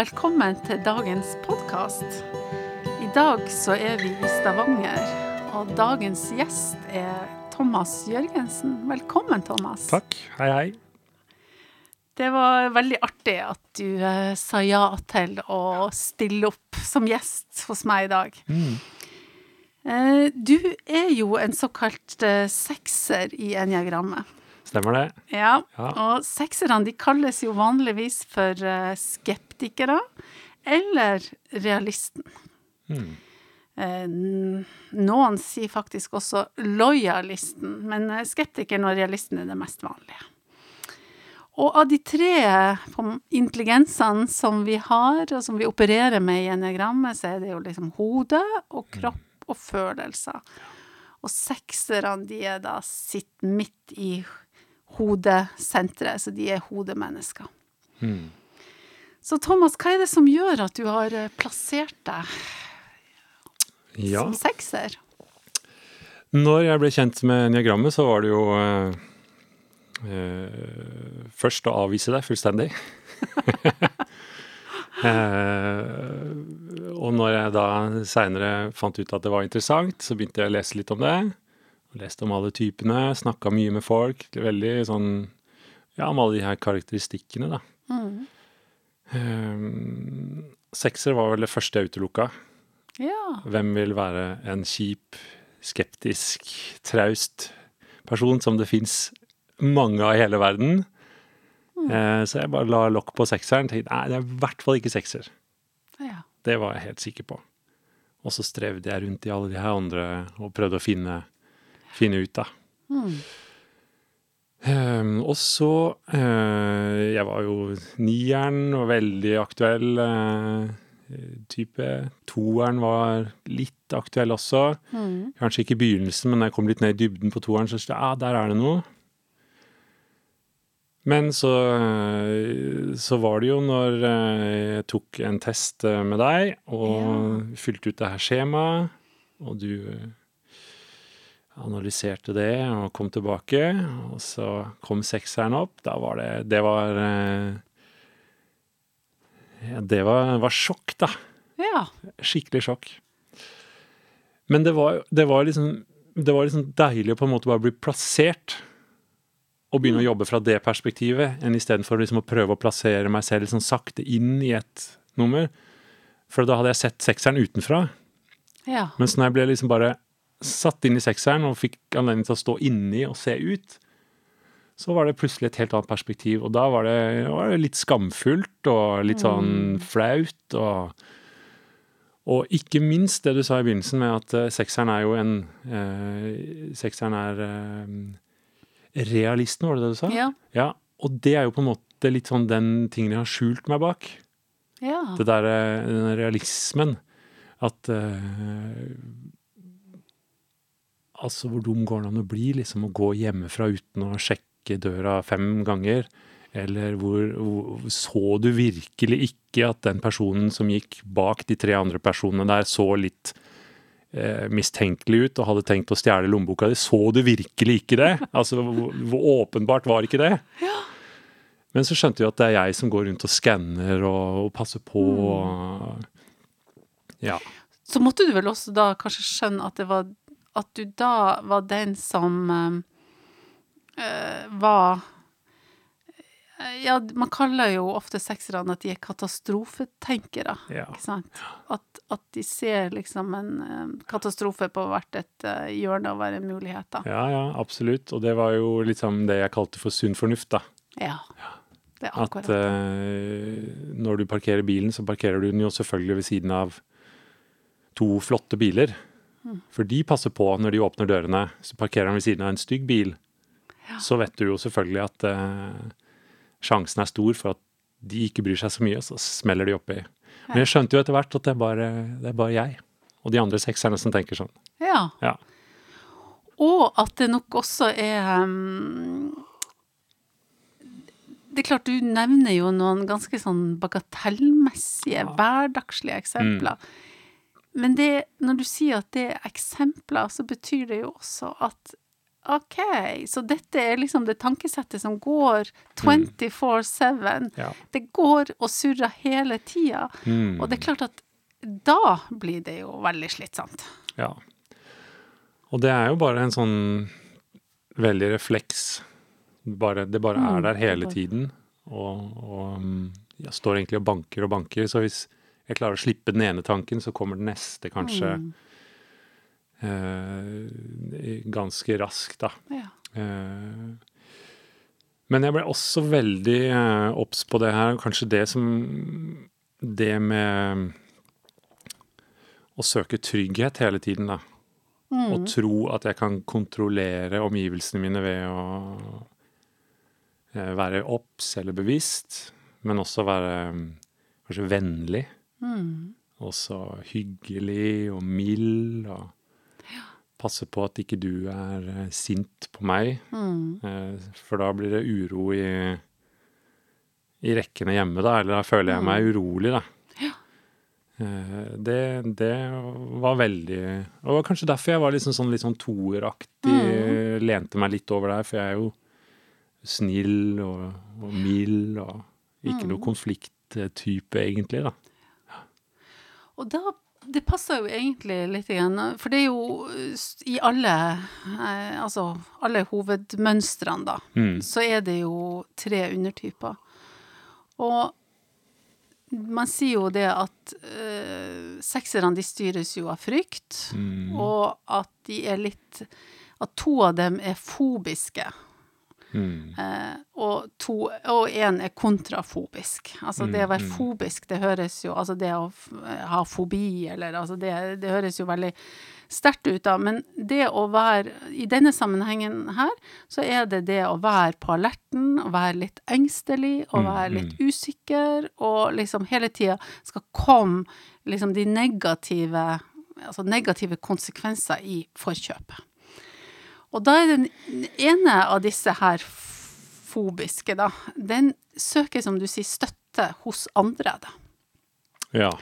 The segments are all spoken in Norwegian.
Velkommen til dagens podkast. I dag så er vi i Stavanger, og dagens gjest er Thomas Jørgensen. Velkommen, Thomas. Takk. Hei, hei. Det var veldig artig at du eh, sa ja til å stille opp som gjest hos meg i dag. Eh, du er jo en såkalt eh, sekser i enjagrammet. Stemmer det? Ja, Ja. og sekserne de kalles jo vanligvis for eh, skeptikere eller realisten. Mm. Noen sier faktisk også lojalisten, men eh, skeptikeren og realisten er det mest vanlige. Og av de tre intelligensene som vi har, og som vi opererer med i enneagrammet, så er det jo liksom hode og kropp og følelser. Og sekserne, de er da sitt midt i hodesenteret, så de er hodemennesker. Mm. Så Thomas, hva er det som gjør at du har eh, plassert deg Ja. som sekser? Når jeg ble kjent med niagrammet, så var det jo eh, eh, først å avvise deg fullstendig. eh, og når jeg da seinere fant ut at det var interessant, så begynte jeg å lese litt om det. Leste om alle typene, snakka mye med folk. Veldig sånn Ja, om alle de her karakteristikkene, da. Mm. Eh, sekser var vel det første jeg utelukka. Ja. Hvem vil være en kjip, skeptisk, traust person som det fins mange av i hele verden? Eh, så jeg bare la lokk på sekseren. Tenkte nei, det er i hvert fall ikke sekser. ja. Det var jeg helt sikker på. Og så strevde jeg rundt i alle de her andre og prøvde å finne, finne ut, da. Mm. Ehm, og så uh, Jeg var jo nieren og veldig aktuell uh, type. Toeren var litt aktuell også. Mm. Kanskje ikke i begynnelsen, men da jeg kom litt ned i dybden på toeren, så sa jeg ah, der er det noe. Men så, eh, så var det jo når jeg tok en test med deg og fylte ut det her skjemaet, og du analyserte det og kom tilbake, og så kom sekseren opp. Da var det Det var eh, ja, Det var, var sjokk, da ja. skikkelig sjokk. Men det var, det var liksom Det var liksom deilig å på en måte bare bli plassert. Og begynne å jobbe fra det perspektivet, enn istedenfor liksom å prøve å plassere meg selv sånn sakte inn i et nummer. For da hadde jeg sett sekseren utenfra. Ja. Mens når jeg ble liksom bare satt inn i sekseren og fikk anledning til å stå inni og se ut, så var det plutselig et helt annet perspektiv. Og da var det, var det litt skamfullt og litt sånn flaut. Og, og ikke minst det du sa i begynnelsen med at eh, sekseren er jo en eh, Sekseren er eh, realisten, var det det du sa? Ja. ja. Og det er jo på en måte litt sånn den tingen jeg har skjult meg bak. ja. Det der, eh, den realismen. At eh, Altså, hvor dum går det an å bli, liksom, å gå hjemmefra uten å sjekke døra fem ganger? Eller hvor, hvor Så du virkelig ikke at den personen som gikk bak de tre andre personene der, så litt eh, mistenkelig ut og hadde tenkt å stjele lommeboka di? Så du virkelig ikke det? Altså, hvor, hvor åpenbart var ikke det? Ja. Men så skjønte vi at det er jeg som går rundt og skanner og, og passer på. Og, ja. Så måtte du vel også da kanskje skjønne at det var At du da var den som eh, var eh, Ja, man kaller jo ofte sekserne at de er katastrofetenkere. ja. Ikke sant? At, at de ser liksom en katastrofe på hvert et hjørne og være Da. Ja, ja, absolutt. Og det var jo liksom det jeg kalte for sunn fornuft, da. Ja. Det er At akkurat At uh, når du parkerer bilen, så parkerer du den jo selvfølgelig ved siden av to flotte biler. Mm. For de passer på når de åpner dørene. Så parkerer han ved siden av en stygg bil. Så vet du jo selvfølgelig at eh, sjansen er stor for at de ikke bryr seg så mye, så smeller de oppi. Men jeg skjønte jo etter hvert at det er bare, det er bare jeg og de andre sekserne som tenker sånn. Ja. Ja. Og at det nok også er um, Det er klart, du nevner jo noen ganske sånn bagatellmessige, hverdagslige eksempler. Men det, når du sier at det er eksempler, så betyr det jo også at OK, så dette er liksom det tankesettet som går 24-7. Ja. Det går og surrer hele tida. Mm. Og det er klart at da blir det jo veldig slitsomt. Ja. Og det er jo bare en sånn veldig refleks. Bare, det bare er Mm, der hele tiden. Og, og mm, jeg står egentlig og banker og banker. Så hvis jeg klarer å slippe den ene tanken, så kommer den neste kanskje Mm, eh, ganske raskt, da. ja. Eh, Men jeg ble også veldig eh, obs på det her, kanskje det som Det med å søke trygghet hele tiden, da. Mm. Og tro at jeg kan kontrollere omgivelsene mine ved å eh, være obs eller bevisst, men også være mm, kanskje vennlig. Mm. Også hyggelig og mild, og passe på at ikke du er eh, sint på meg. Mm. Eh, For da blir det uro i, i rekkene hjemme, da. Eller da føler jeg meg urolig, da. Ja. Det, det var veldig Og det var kanskje derfor jeg var liksom sånn, litt sånn toeraktig. Lente meg litt over der, for jeg er jo snill og, og mild og ikke noe konflikttype, egentlig, da. Og da Det passer jo egentlig litt igjen, for det er jo i alle eh, Altså alle hovedmønstrene, da, Mm. så er det jo tre undertyper. Og man sier jo det at uh, sekserne de styres jo av frykt, Mm. og at de er litt At to av dem er fobiske. Mm. Eh, og to, og én er kontrafobisk. Altså det å være Mm, mm. fobisk, det høres jo Altså det å ha fobi, eller altså det, det høres jo veldig sterkt ut, da. Men det å være I denne sammenhengen her, så er det det å være på alerten, å være litt engstelig, og Mm, være litt usikker, og liksom hele tida skal komme liksom de negative Altså negative konsekvenser i forkjøpet. Og da er den ene av disse her fobiske, da, den søker, som du sier, støtte hos andre, da. Ja.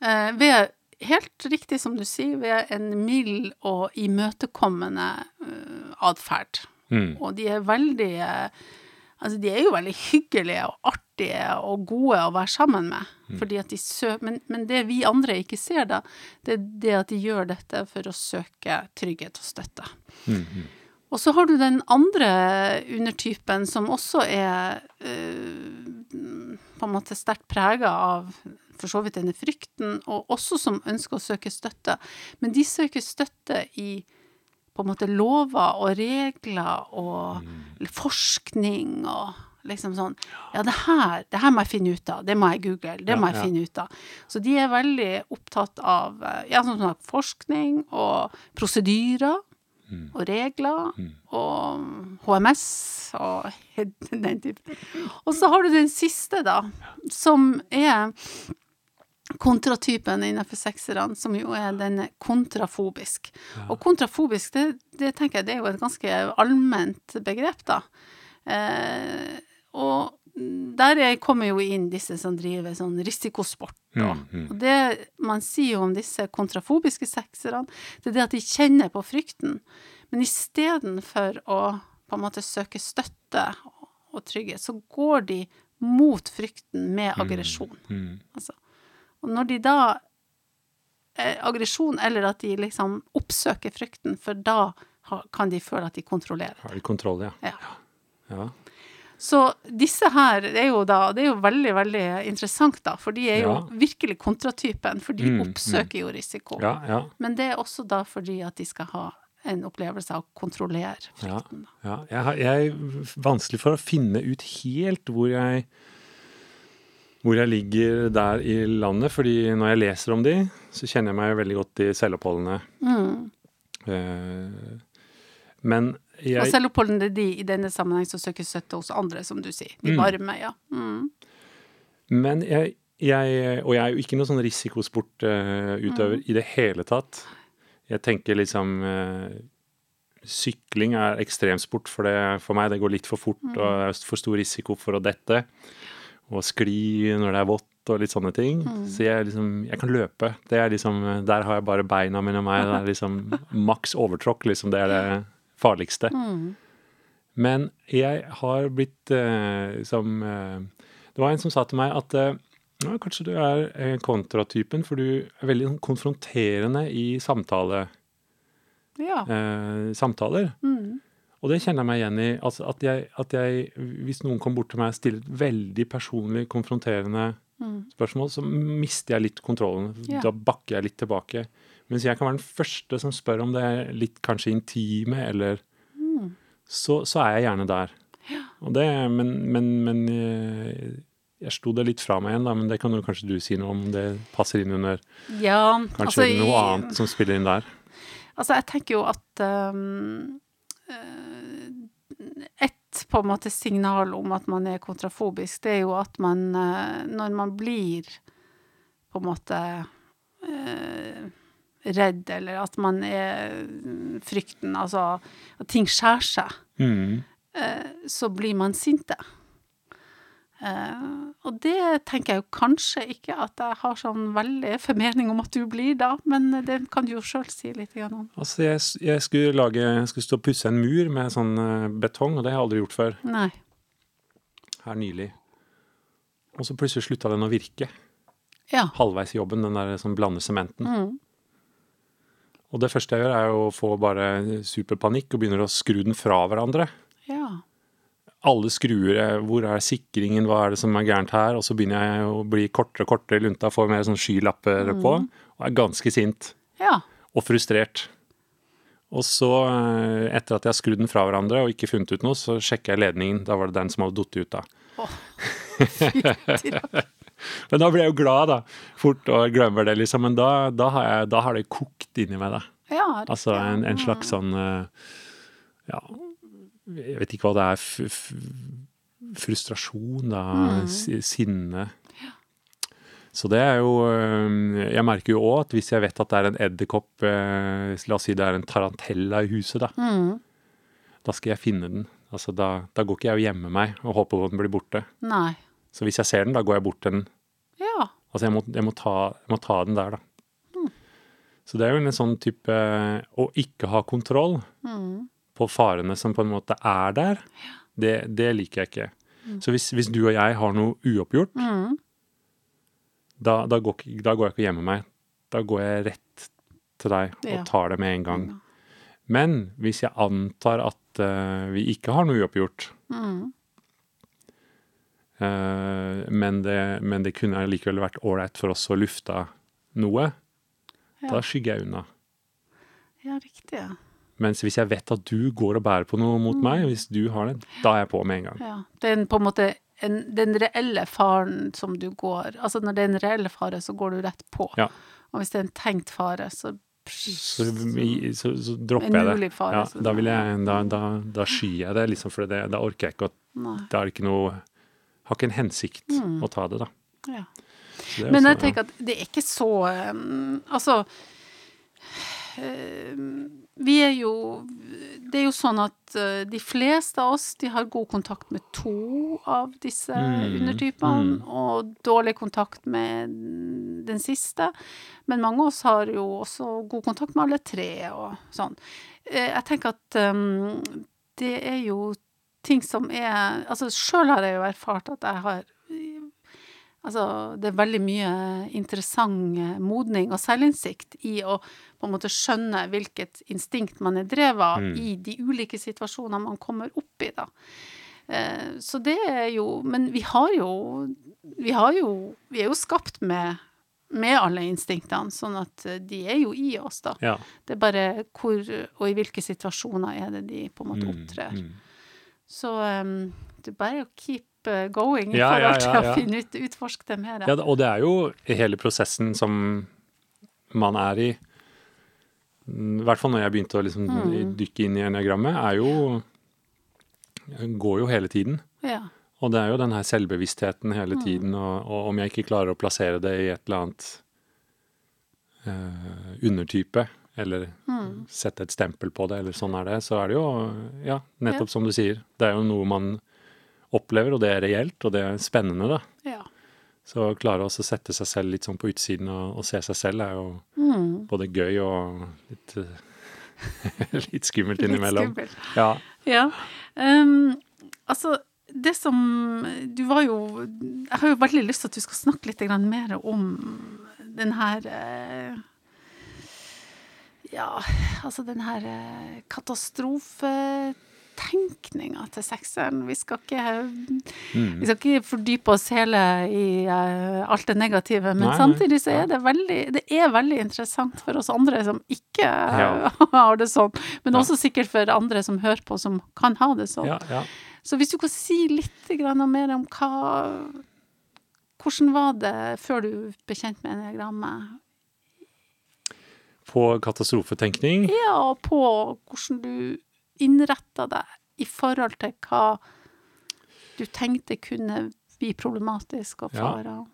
Eh, ved, helt riktig som du sier, ved en mild og imøtekommende uh, atferd. Mm. Og de er veldig eh, Altså, de er jo veldig hyggelige og artige og gode å være sammen med. Fordi at de sø men, men det vi andre ikke ser, da, det er det at de gjør dette for å søke trygghet og støtte. Mm. Mm. Og så har du den andre undertypen som også er eh, på en måte sterkt prega av for så vidt denne frykten, og også som ønsker å søke støtte. Men de søker støtte i på en måte lover og regler og forskning og liksom sånn Ja, det her, det her må jeg finne ut av. Det må jeg google. Det Ja, må jeg ja. finne ut av. Så de er veldig opptatt av eh, ja, sånn sånn forskning og prosedyrer og regler og HMS og den type. Og så har du den siste, da, som er kontratypen innenfor sekserne, som jo er den kontrafobisk. Og kontrafobisk, det, det tenker jeg det er jo et ganske allment begrep, da. Eh, og der er- kommer jo inn disse som driver sånn risikosport. Og, Mm, mm. og det man sier jo om disse kontrafobiske sekserne, det er det at de kjenner på frykten. Men istedenfor å på en måte søke støtte og, trygghet, så går de mot frykten med aggresjon. Mm. Altså. Og når de da eh, Aggresjon, eller at de liksom oppsøker frykten, for da ha, kan de føle at de kontrollerer. Har de kontroll, ja. Ja. ja. Så disse her er jo da Det er jo veldig, veldig interessant, da, for de er jo Ja. virkelig kontratypen, for de Mm, oppsøker jo risiko. Ja, ja, Men det er også da fordi at de skal ha en opplevelse av å kontrollere frykten. ja. Jeg, har- jeg er vanskelig for å finne ut helt hvor jeg hvor jeg ligger der i landet, fordi når jeg leser om de, så kjenner jeg meg veldig godt i selvoppholdene. Mm. Eh, Men Og selvoppholdene de i denne sammenheng som søker støtte hos andre, som du sier. De Mm. varme, ja. Mm. Men jeg, jeg Og jeg er jo ikke noen sånn risikosportutøver Mm. i det hele tatt. Jeg tenker liksom uh, Sykling er ekstremsport for, det, for meg. Det går litt for fort Mm. og det er for stor risiko for å dette. Og skli når det er vått og litt sånne ting. Mm. Så jeg liksom Jeg kan løpe. Det liksom Der har jeg bare beina mine og meg. Det er liksom maks overtråkk, liksom. Det er det farligste. Mm. Men jeg har blitt eh, som eh, Det var en som sa til meg at eh, ja, kanskje du er eh, kontratypen, for du er veldig sånn konfronterende i samtale, Ja. eh, samtaler. Mm. Og det kjenner jeg meg igjen i. Altså at, jeg, at jeg, hvis noen kommer bort til meg og stiller et veldig personlig, konfronterende Mm. spørsmål, så mister jeg litt kontrollen. Ja. Da bakker jeg litt tilbake. Mens jeg kan være den første som spør om det er litt kanskje intime, eller Mm. så, så er jeg gjerne der. Og det, men, men, men eh, jeg sto det litt fra meg igjen, da, men det kan jo kanskje du si noe om det passer inn under Ja, Kanskje altså, noe annet som spiller inn der. Altså, jeg tenker jo at um, Et på en måte signal om at man er kontrafobisk, det er jo at man eh, Når man blir på en måte eh, redd, eller at man er frykten Altså at ting skjærer seg, Mm. eh, så blir man sinte. Eh, og det tenker jeg jo kanskje ikke at jeg har sånn veldig formening om at du blir da, men det kan du jo sjøl si litt om. Altså, jeg, jeg skulle lage Jeg skulle stå og pusse en mur med sånn eh, betong, og det har jeg aldri gjort før. Nei. Her nylig. Og så plutselig slutta den å virke. Ja. Halvveis i jobben, den der som blander sementen. Mm. Og det første jeg gjør, er å få bare superpanikk og begynner å skru den fra hverandre. Ja. Alle skruer, eh, hvor er sikringen, hva er det som er gærent her? Og så begynner jeg å bli kortere og kortere i lunta, får mer sånn skylapper på, og er ganske sint. Ja. og frustrert. Og så, eh, etter at jeg har skrudd den fra hverandre og ikke funnet ut noe, så sjekker jeg ledningen. Da var det den som hadde falt ut, da. Men da blir jeg jo glad, da. Fort og glemmer det, liksom. Men da, da, har, jeg, da har det kokt inni meg, da. ja det, Altså en, en slags sånn eh, Ja, jeg vet ikke hva det er. Frustrasjon, da. Mm. Sinne. Så det er jo øh, Jeg merker jo òg at hvis jeg vet at det er en edderkopp eh, La oss si det er en tarantella i huset, da. Mm. Da skal jeg finne den. Altså da, da går ikke jeg og gjemmer meg og håper på at den blir borte. Nei. Så hvis jeg ser den, da går jeg bort til den. Ja. Altså jeg må, jeg må, ta, jeg må ta den der, da. Så det er jo en sånn type Å ikke ha kontroll Mm. På farene som på en måte er der, det, det liker jeg ikke. Så hvis, hvis du og jeg har noe uoppgjort, Mm. da, da, går, da går jeg ikke og gjemmer meg. Da går jeg rett til deg og Ja. tar det med en gang. Men hvis jeg antar at uh, vi ikke har noe uoppgjort, Mm. uh, men, det, men det kunne likevel vært ålreit for oss å lufte noe, Ja. da skygger jeg unna. ja, riktig. Ja. Mens hvis jeg vet at du går og bærer på noe mot meg, hvis du har det, da er jeg på med en gang. ja. Det er på en måte en, den reelle faren som du går Altså når det er en reell fare, så går du rett på. Ja. Og hvis det er en tenkt fare, så Så, så, så dropper jeg det. fare, Ja, da, jeg, da, da, da skyer jeg det, liksom, for det, da orker jeg ikke å. Det er ikke noe Har ikke en hensikt å ta det, da. Ja. Det Men også- jeg tenker at det er ikke så um, Altså eh, Vi er jo Det er jo sånn at eh, de fleste av oss de har god kontakt med to av disse Mm, undertypene, og dårlig kontakt med den siste. Men mange av oss har jo også god kontakt med alle tre og sånn. Eh, Jeg tenker at um, det er jo ting som er Altså sjøl har jeg jo erfart at jeg har Altså, det er veldig mye interessant eh, modning og selvinnsikt i å på en måte skjønne hvilket instinkt man er drevet av Mm. i de ulike situasjonene man kommer opp i, da. Eh, så det er jo Men vi har jo Vi har jo Vi er jo skapt med med alle instinktene, sånn at eh, de er jo i oss, da. Ja. Det er bare hvor og i hvilke situasjoner er det de på en måte Mm, opptrer. mm. Så um, det er bare å keep going i Ja, forhold til ja, å ja. finne ut, utforske det mer. Ja, og det er jo hele prosessen som man er i. I hvert fall når jeg begynte å liksom Mm. dykke inn i eniagrammet, er jo Går jo hele tiden. Ja. Og det er jo den her selvbevisstheten Mm. hele tiden, og, og om jeg ikke klarer å plassere det i et eller annet eh, undertype, eller Mm. sette et stempel på det, eller sånn er det, så er det jo, ja, nettopp som du sier, det er jo noe man opplever, og det er reelt, og det er spennende, da. ja. Så å klare å sette seg selv litt sånn på utsiden og, og se seg selv er jo Mm. både gøy og litt eh, Litt skummelt Litt skummelt. Ja. Ja. Um, altså, det som Du var jo Jeg har jo veldig lyst til at du skal snakke litt mer om den her eh, Ja, altså den her eh, katastrofetenkninga til sekseren. Vi skal ikke Mm. vi skal ikke fordype oss hele i uh, alt det negative, men Nei, samtidig så er det veldig Det er veldig interessant for oss andre som ikke Ja. har det sånn, men Ja. også sikkert for andre som hører på, som kan ha det sånn. Ja, ja. Så hvis du kan si litt grann mer om hva Hvordan var det før du ble kjent med enegrammet? På katastrofetenkning Ja, og på hvordan du innretta deg i forhold til hva du tenkte kunne bli problematisk og Ja.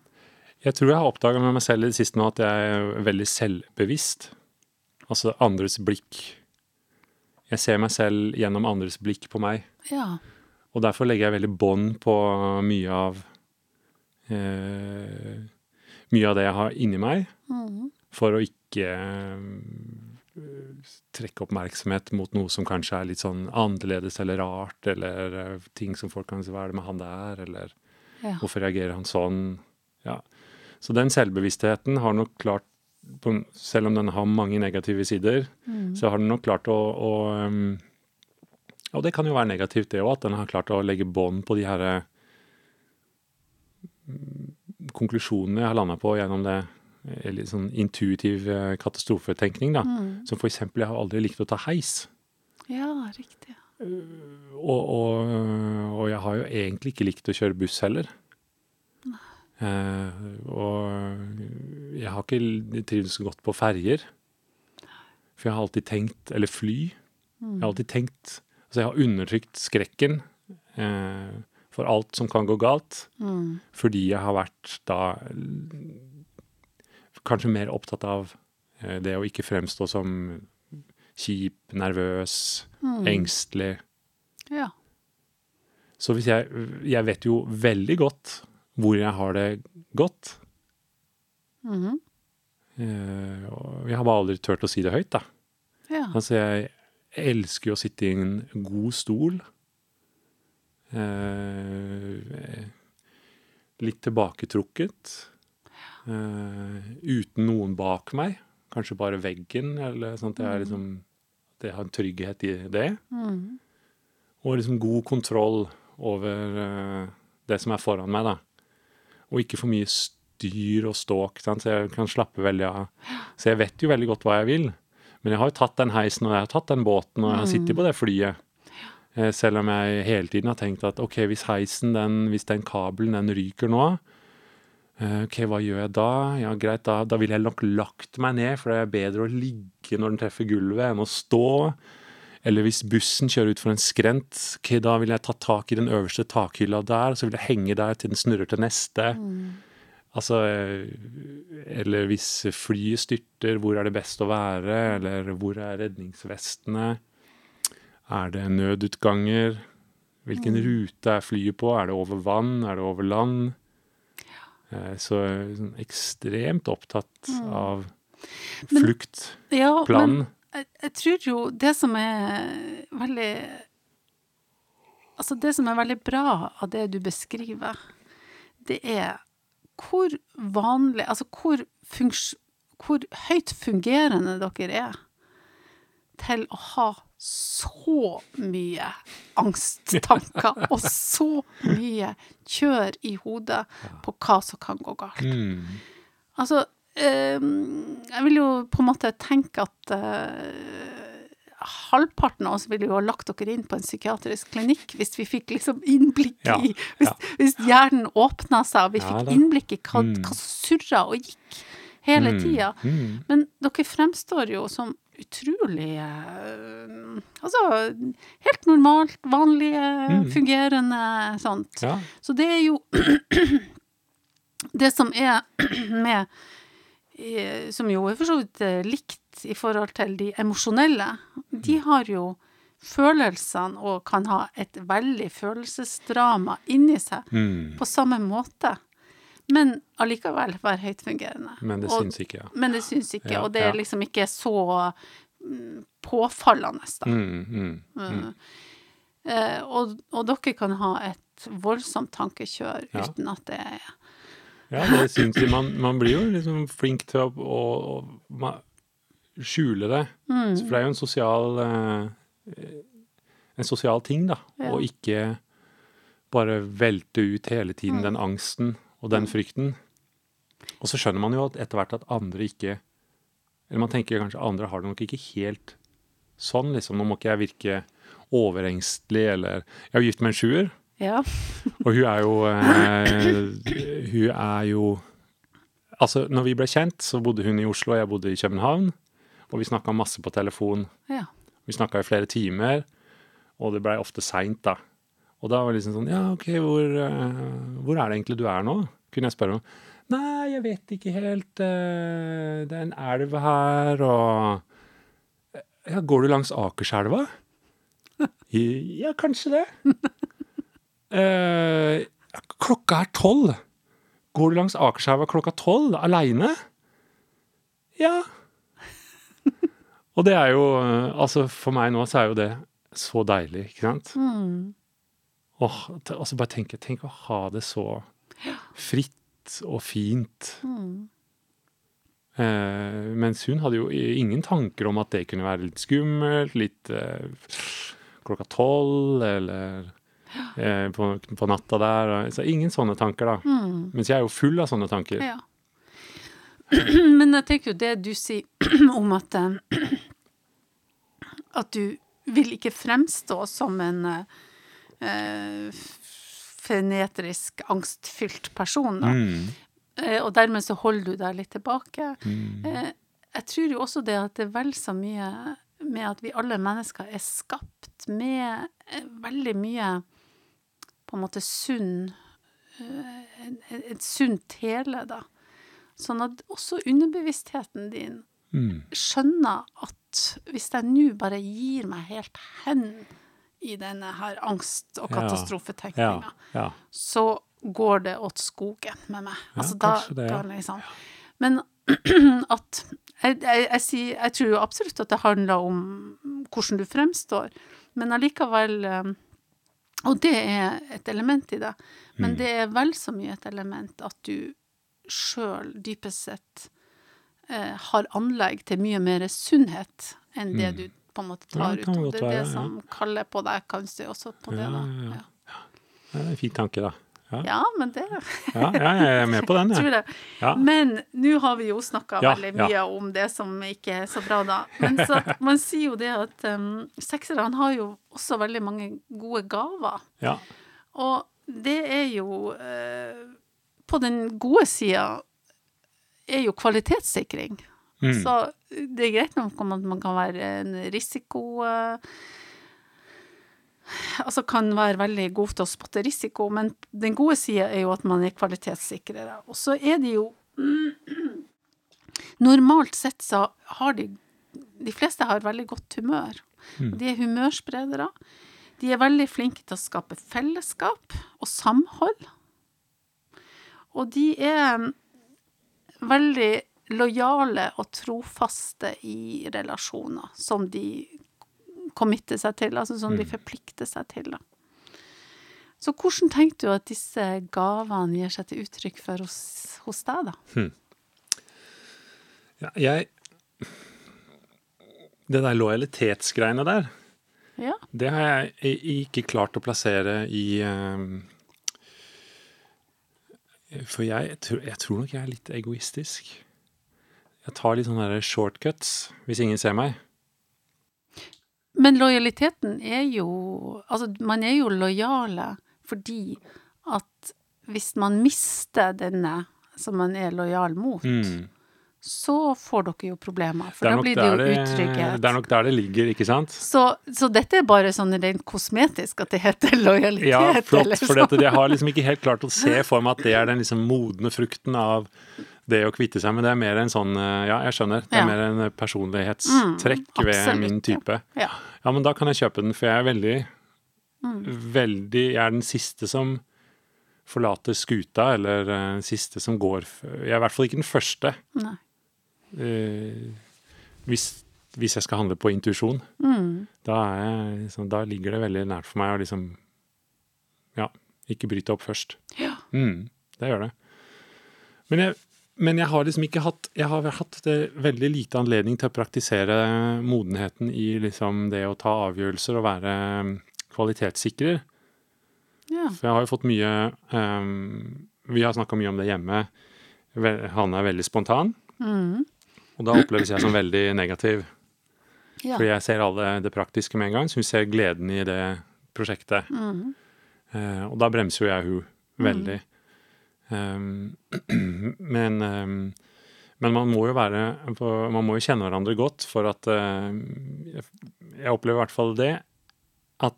Jeg tror jeg har oppdaga med meg selv i det siste nå at jeg er veldig selvbevisst. Altså andres blikk. Jeg ser meg selv gjennom andres blikk på meg. Ja. Og derfor legger jeg veldig bånd på mye av eh, Mye av det jeg har inni meg, mm. for å ikke trekke oppmerksomhet mot noe som kanskje er litt sånn annerledes eller rart, eller eh, ting som folk kan si hva er det med han der, eller ja. Hvorfor reagerer han sånn? Ja. Så den selvbevisstheten har nok klart, selv om den har mange negative sider, Mm. så har den nok klart å, å Og det kan jo være negativt, det òg, at den har klart å legge bånd på de her mm, konklusjonene jeg har landa på gjennom det eh, litt sånn intuitiv eh, katastrofetenkning. da. Mm. Som eksempel, jeg har aldri likt å ta heis. ja, riktig. Og, og, og jeg har jo egentlig ikke likt å kjøre buss heller. Eh, og jeg har ikke trivdes godt på ferjer. For jeg har alltid tenkt Eller fly. Jeg har alltid tenkt Altså, jeg har undertrykt skrekken eh, for alt som kan gå galt, Mm. fordi jeg har vært da kanskje mer opptatt av eh, det å ikke fremstå som kjip, nervøs, Mm. engstelig. Ja. Så hvis jeg Jeg vet jo veldig godt hvor jeg har det godt. Mm jeg har bare aldri turt å si det høyt, da. ja. Altså, jeg elsker jo å sitte i en god stol. Eh, litt tilbaketrukket. Eh, uten noen bak meg. Kanskje bare veggen, eller sånn at jeg, er liksom, at jeg har en trygghet i det. Mm. Og liksom god kontroll over eh, det som er foran meg, da. Og ikke for mye styr og ståk, sant? så jeg kan slappe veldig av. Så jeg vet jo veldig godt hva jeg vil. Men jeg har jo tatt den heisen, og jeg har tatt den båten, og jeg har sittet på det flyet. Eh, Selv om jeg hele tiden har tenkt at ok, hvis heisen, den, hvis den kabelen, den ryker nå, ok, hva gjør jeg da? Ja, greit, da, da ville jeg nok lagt meg ned, for det er bedre å ligge når den treffer gulvet, enn å stå. Eller hvis bussen kjører ut for en skrent, ok, da vil jeg ta tak i den øverste takhylla der, så vil jeg henge der til den snurrer til neste. Altså, eh, eller hvis flyet styrter, hvor er det best å være? Eller hvor er redningsvestene? Er det nødutganger? Hvilken rute er flyet på? Er det over vann? Er det over land? Eh, Så sånn ekstremt opptatt av Men- flukt, ja plan. men jeg, jeg tror jo det som er veldig Altså, det som er veldig bra av det du beskriver, det er hvor vanlig Altså hvor, funks, hvor høyt fungerende dere er til å ha så mye angsttanker og så mye kjør i hodet på hva som kan gå galt. Mm. Altså, eh, jeg vil jo på en måte tenke at eh, halvparten av oss ville jo ha lagt dere inn på en psykiatrisk klinikk hvis vi fikk liksom innblikk Ja, i hvis, ja. hvis hjernen åpna seg, og vi fikk innblikk i hva, Mm. hva som surra og gikk hele Mm. tida. Mm. Men dere fremstår jo som utrolig eh, Altså helt normalt, vanlige, Mm. fungerende sånt. Ja. Så det er jo Det som er med eh, Som jo er for så vidt eh, likt i forhold til de emosjonelle. De Mm. har jo følelsene og kan ha et veldig følelsesdrama inni seg Mm. på samme måte. Men allikevel være høytfungerende. Men det Og- syns ikke, ja. men det syns ikke, Ja, og det er liksom ikke så mm, påfallende, da. Mm, mm. Eh, og, og dere kan ha et voldsomt tankekjør uten at det er Ja, det syns jeg. Man, man blir jo liksom flink til å, å, å skjule det. Mm. For det er jo en sosial eh, En sosial ting, da. Ja. Å ikke bare velte ut hele tiden Mm. den angsten og den frykten. Og så skjønner man jo etter hvert at andre ikke Eller man tenker kanskje andre har det nok ikke helt sånn, liksom. Nå må ikke jeg virke overengstelig, eller Jeg er jo gift med en sjuer. Ja. Og hun er jo eh, Hun er jo Altså, når vi ble kjent, så bodde hun i Oslo, og jeg bodde i København. Og vi snakka masse på telefon. ja. Vi snakka i flere timer, og det blei ofte seint, da. Og da var det liksom sånn Ja, OK, hvor, eh, hvor er det egentlig du er nå? Kunne jeg spørre om. Nei, jeg vet ikke helt. eh, det er en elv her, og Ja, går du langs Akerselva? Ja, kanskje det. Eh, klokka er tolv. Går du langs Akerselva klokka tolv aleine? Ja. Og det er jo eh, Altså, for meg nå så er jo det så deilig, ikke sant? Mm. Åh, altså bare tenk, tenk å ha det så fritt og fint. Mm. Eh, mens hun hadde jo ingen tanker om at det kunne være litt skummelt, litt eh, klokka tolv, eller eh, på, på natta der. og- Så ingen sånne tanker, da. Mm. Mens jeg er jo full av sånne tanker. Ja. Men jeg tenker jo det du sier om at eh, At du vil ikke fremstå som en eh, frenetrisk, angstfylt person. Mm, Eh, og dermed så holder du deg litt tilbake. mm, Eh, jeg tror jo også det at det er vel så mye med at vi alle mennesker er skapt med veldig mye på en måte sunn Et sunt hele, da. Sånn at også underbevisstheten din mm. skjønner at hvis jeg nå bare gir meg helt hen i denne her angst- og katastrofetenkninga, Ja. ja. så går det åt skogen med meg. Altså, da, det, da liksom. Men at jeg, jeg, jeg, sier, jeg tror jo absolutt at det handler om hvordan du fremstår, men allikevel eh, Og det er et element i det, men Mm. det er vel så mye et element at du sjøl dypest sett eh, har anlegg til mye mer sunnhet enn det Mm. du på en måte tar ja, ut. det er det som kaller på deg, kanskje også på det, da. ja. Det er en fin tanke, da. Ja, Ja, men det ja, ja jeg er med på den, jeg. Ja. Men nå har vi jo snakka veldig mye om det som ikke er så bra, da. Men så, man sier jo det at um, sekserne har jo også veldig mange gode gaver. Ja. Og det er jo uh, På den gode sida er jo kvalitetssikring. Mm. Så det er greit nok om at man kan være en risiko eh, Altså kan være veldig god til å spotte risiko, men den gode sida er jo at man er kvalitetssikrere. Og så er de jo Normalt sett så har de De fleste har veldig godt humør. Mm. De er humørspredere. De er veldig flinke til å skape fellesskap og samhold. Og de er veldig lojale og trofaste i relasjoner som de committer seg til, altså som de Mm. forplikter seg til. Da. Så hvordan tenker du at disse gavene gir seg til uttrykk for hos, hos deg, da? ja jeg Det der lojalitetsgreiene der, Ja. det har jeg ikke klart å plassere i um, For jeg, tror- jeg tror nok jeg er litt egoistisk. Jeg tar litt sånne shortcuts hvis ingen ser meg. Men lojaliteten er jo Altså, man er jo lojale fordi at hvis man mister denne som man er lojal mot, Mm. så får dere jo problemer. For da blir det jo det- utrygghet. Det er nok der det ligger, ikke sant? Så, så dette er bare sånn rent kosmetisk at det heter lojalitet? Ja, flott. eller For sånn. jeg har liksom ikke helt klart å se for meg at det er den liksom modne frukten av det å kvitte seg med. Det er mer en sånn eh, Ja, jeg skjønner. Det er Ja. mer en personlighetstrekk Mm, ved min type. Ja. Ja, men da kan jeg kjøpe den, for jeg er veldig Mm. Veldig Jeg er den siste som forlater skuta, eller eh, den siste som går Jeg er i hvert fall ikke den første. Eh, hvis hvis jeg skal handle på intuisjon, Mm. da, liksom, da ligger det veldig nært for meg å liksom Ja, ikke bryte opp først. Ja. Mm, det gjør det. Men jeg, men jeg har liksom ikke hatt Jeg har hatt det veldig lite anledning til å praktisere modenheten i liksom det å ta avgjørelser og være mm, kvalitetssikrer. ja. For jeg har jo fått mye um, Vi har snakka mye om det hjemme. Han er veldig spontan, Mm. og da oppleves jeg som veldig negativ. ja. For jeg ser alle det praktiske med en gang, så hun ser gleden i det prosjektet. Mm. Uh, og da bremser jo jeg hun veldig. Ehm, men, um, men man må jo være Man må jo kjenne hverandre godt for at uh, jeg, opplever i hvert fall det at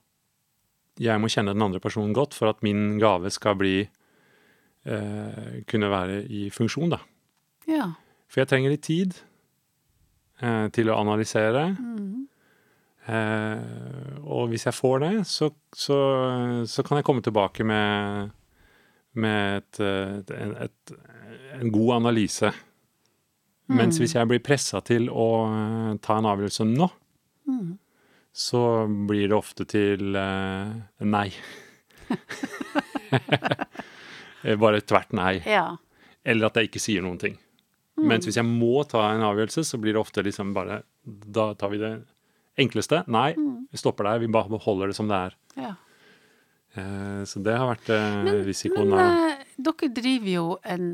jeg må kjenne den andre personen godt for at min gave skal bli uh, Kunne være i funksjon, da. ja. For jeg trenger litt tid uh, til å analysere. Mm. Og hvis jeg får det, så, så, så kan jeg komme tilbake med, med et, et, et, en god analyse. Mens hvis jeg blir pressa til å eh, ta en avgjørelse nå, Mm. så blir det ofte til uh, nei. Eh, Bare tvert nei. ja. Eller at jeg ikke sier noen ting. Mens hvis jeg må ta en avgjørelse, så blir det ofte liksom bare Da tar vi det enkleste. Nei, vi stopper der. Vi bare holder det som det er. ja. Eh, så det har vært eh, Men, risikoen. men av- eh, dere driver jo en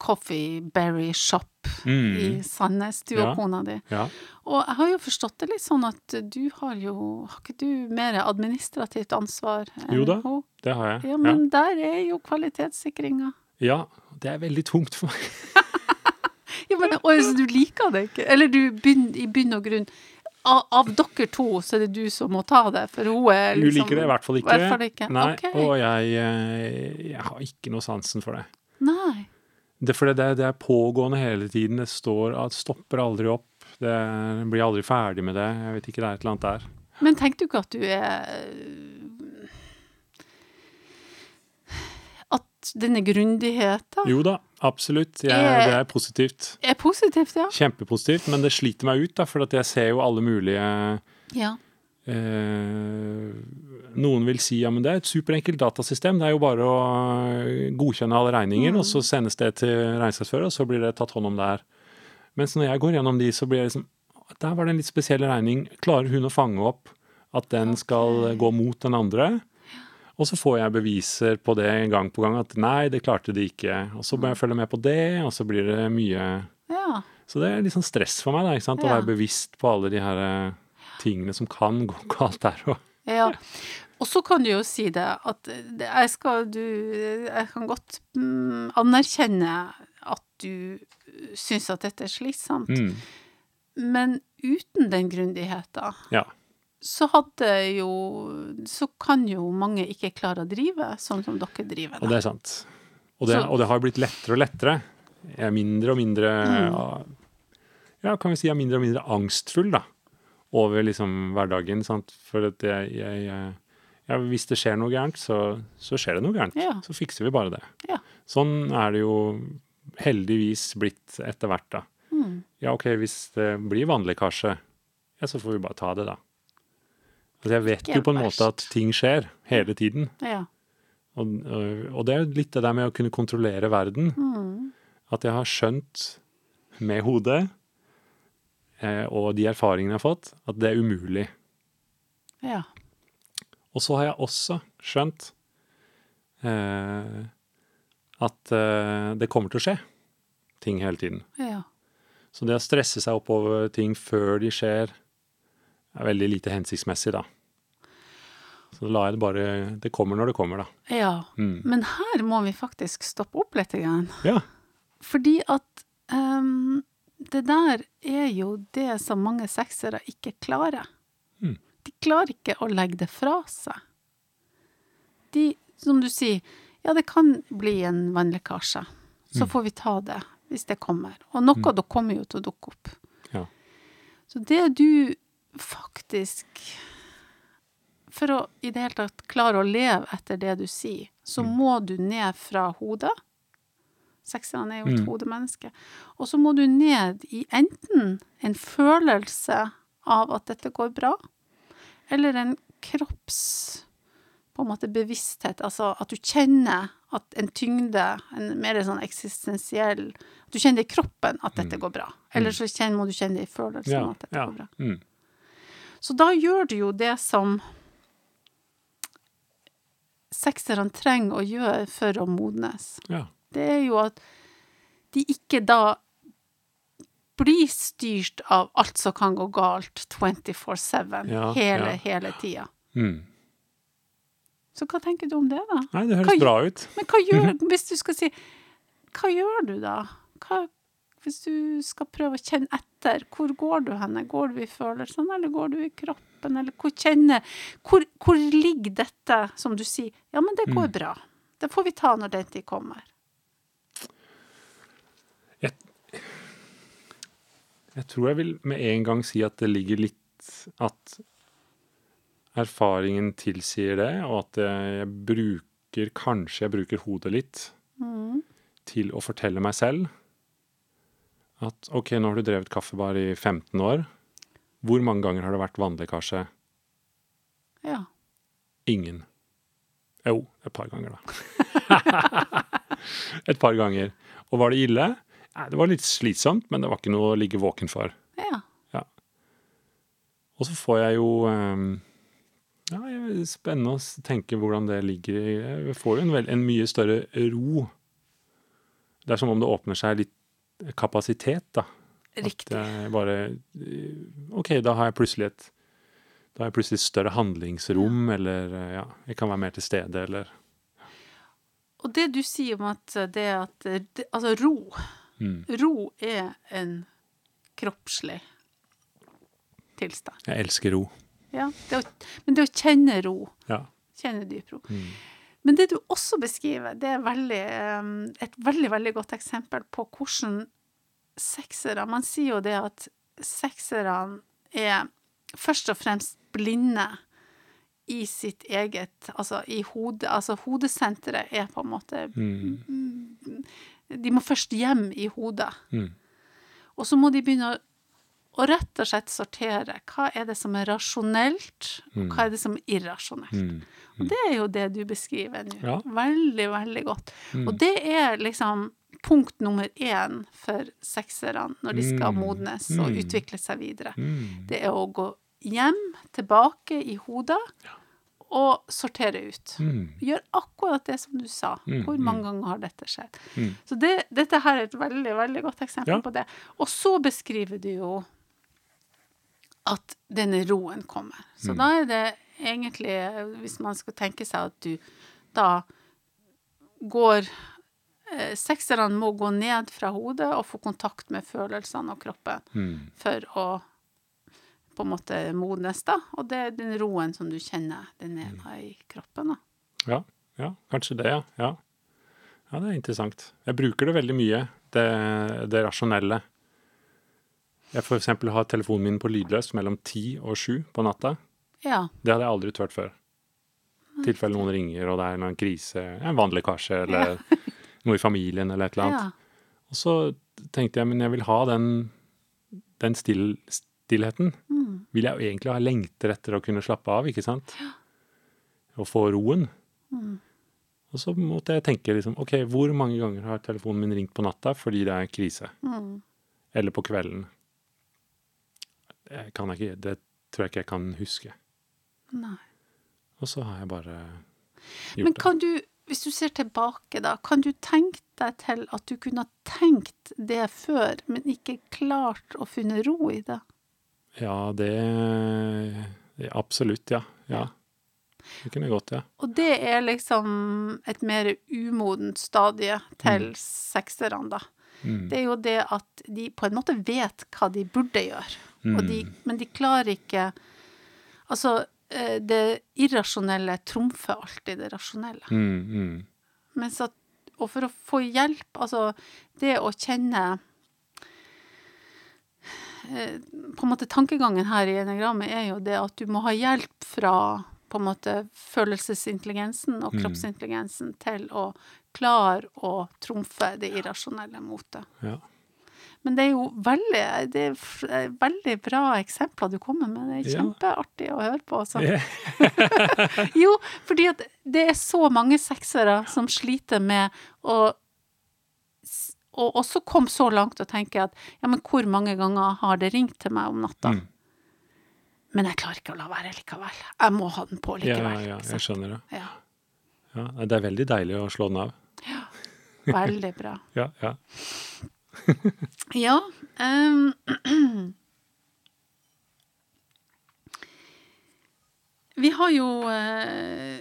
coffee berry shop i mm, Sandnes, du Ja. og kona di. ja. Og jeg har jo forstått det litt sånn at du har jo Har ikke du mer administrativt ansvar enn Jo da. hun? Det har jeg. Ja, men der er jo kvalitetssikringa. ja. ja, det er veldig tungt for meg. Ja, men og, så du liker det ikke? Eller du i bunn og grunn av, av dere to, så er det du som må ta det, for hun er liksom Hun liksom liker det i hvert fall ikke. I hvert fall ikke. Nei, Ok. Og jeg, eh, jeg har ikke noe sansen for det. Nei. Det, for det, det er pågående hele tiden. Det står at stopper aldri opp. Det blir aldri ferdig med det. Jeg vet ikke, det er et eller annet der. Men tenker du ikke at du er At denne grundigheten Jo da, absolutt. Jeg, Er- det er positivt. er positivt, ja? Kjempepositivt, men det sliter meg ut, da, for at jeg ser jo alle mulige Ja. eh, Noen vil si ja, men det er et superenkelt datasystem. Det er jo bare å eh, godkjenne alle regninger, og så sendes det til regnskapsfører, og så blir det tatt hånd om der. Mens når jeg går gjennom de, så blir jeg liksom Der var det en litt spesiell regning. Klarer hun å fange opp at den skal gå mot den andre? Og så får jeg beviser på det gang på gang at nei, det klarte de ikke. Og så må jeg følge med på det, og så blir det mye ja. Så det er litt sånn stress for meg, da, ikke sant? å Ja. være bevisst på alle de her eh, tingene som kan gå galt der òg. Ja. Og så kan du jo si det at jeg skal du Jeg kan godt mm, anerkjenne at du syns at dette er slitsomt, Mm. men uten den grundigheten Ja. Så hadde jo Så kan jo mange ikke klare å drive sånn som dere driver. Og det er sant. Og det, og det har blitt lettere og lettere. Jeg er mindre og mindre Mm. Ja, kan vi si jeg er mindre og mindre angstfull, da. Over liksom hverdagen. Sant? For at jeg, jeg, jeg ja, Hvis det skjer noe gærent, så, så skjer det noe gærent. Ja. Så fikser vi bare det. Ja. Sånn er det jo heldigvis blitt etter hvert, da. Mm. Ja, OK, hvis det blir vannlekkasje, ja, så får vi bare ta det, da. Altså, jeg vet jo på en måte at ting skjer hele tiden. Ja. Og, og det er jo litt det der med å kunne kontrollere verden. Mm. At jeg har skjønt med hodet eh, og de erfaringene jeg har fått, at det er umulig. ja. Og så har jeg også skjønt eh, at eh, det kommer til å skje ting hele tiden. Ja. Så det å stresse seg oppover ting før de skjer, er veldig lite hensiktsmessig, da. Så da lar jeg det bare Det kommer når det kommer, da. ja. Mm. Men her må vi faktisk stoppe opp litt. Igjen. Ja. Fordi at um, det der er jo det som mange seksere ikke klarer. Mm. De klarer ikke å legge det fra seg. De, som du sier, ja, det kan bli en vannlekkasje. Så Mm. får vi ta det hvis det kommer. Og noe da kommer jo til å dukke opp. Ja. Så det du faktisk For å i det hele tatt klare å leve etter det du sier, så Mm. må du ned fra hodet Sekserne er jo et Mm. hodemenneske. Og så må du ned i enten en følelse av at dette går bra, eller en kropps på en måte bevissthet, altså at du kjenner at en tyngde, en mer sånn eksistensiell At du kjenner i kroppen at dette Mm. går bra. Eller så kjenner, må du kjenne det i følelsen Ja. at dette ja. går bra. Mm. Så da gjør du jo det som sekserne trenger å gjøre for å modnes. ja. Det er jo at de ikke da blir styrt av alt som kan gå galt 24-7 Ja, hele, ja. hele tida. Mm. Så hva tenker du om det, da? Nei, det høres hva, bra ut. Men hva gjør Hvis du skal si Hva gjør du da? Hva, hvis du skal prøve å kjenne etter, hvor går du henne? Går du i følelsene, eller går du i kroppen, eller hvor kjenner Hvor, hvor ligger dette, som du sier Ja, men det går Mm. bra. Det får vi ta når den tid kommer. Jeg tror jeg vil med en gang si at det ligger litt At erfaringen tilsier det, og at jeg bruker Kanskje jeg bruker hodet litt Mm. til å fortelle meg selv at OK, nå har du drevet kaffebar i 15 år. Hvor mange ganger har det vært vannlekkasje? Ja. Ingen. Jo, et par ganger, da. et par ganger. Og var det ille? Nei, det var litt slitsomt, men det var ikke noe å ligge våken for. Ja. Og så får jeg jo ehm, Ja, spennende å tenke hvordan det ligger i Jeg får jo en, en mye større ro. Det er som om det åpner seg litt kapasitet, da. Riktig. At jeg bare eh, OK, da har jeg plutselig et da har jeg plutselig større handlingsrom, eller eh, ja, jeg kan være mer til stede, eller Og det du sier om at det at det, Altså, ro. mm. Ro er en kroppslig tilstand. Jeg elsker ro. Ja. Det å, men det å kjenne ro, Ja. kjenne dyp ro. Mm. Men det du også beskriver, det er veldig, eh, et veldig, veldig godt eksempel på hvordan seksere Man sier jo det at sekserne er først og fremst blinde i sitt eget Altså i hodet. Altså hodesenteret er på en måte Mm. De må først hjem i hodet. Mm. Og så må de begynne å, å rett og slett sortere. Hva er det som er rasjonelt, og hva er det som er irrasjonelt? Mm. Og det er jo det du beskriver nå. Ja. Veldig, veldig godt. Mm. Og det er liksom punkt nummer én for sekserne når de skal Mm. modnes og utvikle seg videre. Det er å gå hjem, tilbake i hodet, og sortere ut. Gjør akkurat det som du sa. Hvor mange ganger har dette skjedd? Så det, dette her er et veldig, veldig godt eksempel Ja. på det. Og så beskriver du jo at denne roen kommer. Så Mm. da er det egentlig, hvis man skal tenke seg at du da går eh, Sekserne må gå ned fra hodet og få kontakt med følelsene og kroppen Mm. for å på en måte modnes, da. Og det er den roen som du kjenner, den er mm. i kroppen, da. Ja, ja, kanskje det, ja. ja. Ja, det er interessant. Jeg bruker det veldig mye, det, det rasjonelle. Jeg eksempel har telefonen min på lydløs mellom ti og sju på natta. Ja. Det hadde jeg aldri turt før. I tilfelle noen ringer, og det er en krise, en vannlekkasje, eller noe i familien, eller et eller annet. ja. Og så tenkte jeg, men jeg vil ha den, den still, stillheten. Mm. Vil jeg jo egentlig ha lengter etter å kunne slappe av, ikke sant? Og få roen. Mm. Og så måtte jeg tenke liksom, ok, hvor mange ganger har telefonen min ringt på natta fordi det er krise? Mm. Eller på kvelden? Det, kan jeg ikke, det tror jeg ikke jeg kan huske. Nei. Og så har jeg bare gjort det. Men det. kan du, hvis du ser tilbake, da, kan du tenke deg til at du kunne ha tenkt det før, men ikke klart å finne ro i det? Ja, det, det Absolutt, ja. ja. Det kunne gått, ja. Og det er liksom et mer umodent stadie til sekserne, da. Mm. Det er jo det at de på en måte vet hva de burde gjøre, de, Mm. men de klarer ikke Altså, eh, det irrasjonelle trumfer alltid det rasjonelle. Mm, mm. Mens at, og for å få hjelp, altså det å kjenne eh, På en måte tankegangen her i enegrammet er jo det at du må ha hjelp fra på en måte følelsesintelligensen og Mm. kroppsintelligensen til å klare å trumfe det irrasjonelle motet. Ja. Men det er jo veldig, det er eh, veldig bra eksempler du kommer med. Det er kjempeartig å høre på. Altså. Jo, fordi at det er så mange seksere som sliter med å Og også kom så langt og tenke at ja, men hvor mange ganger har det ringt til meg om natta? Mm. Men jeg klarer ikke å la være likevel. Jeg må ha den på likevel. ja, ja, jeg skjønner det. Ja, Ja, det er veldig deilig å slå den av. Ja. veldig bra. Ja, ja. Ja. Um, vi har jo uh,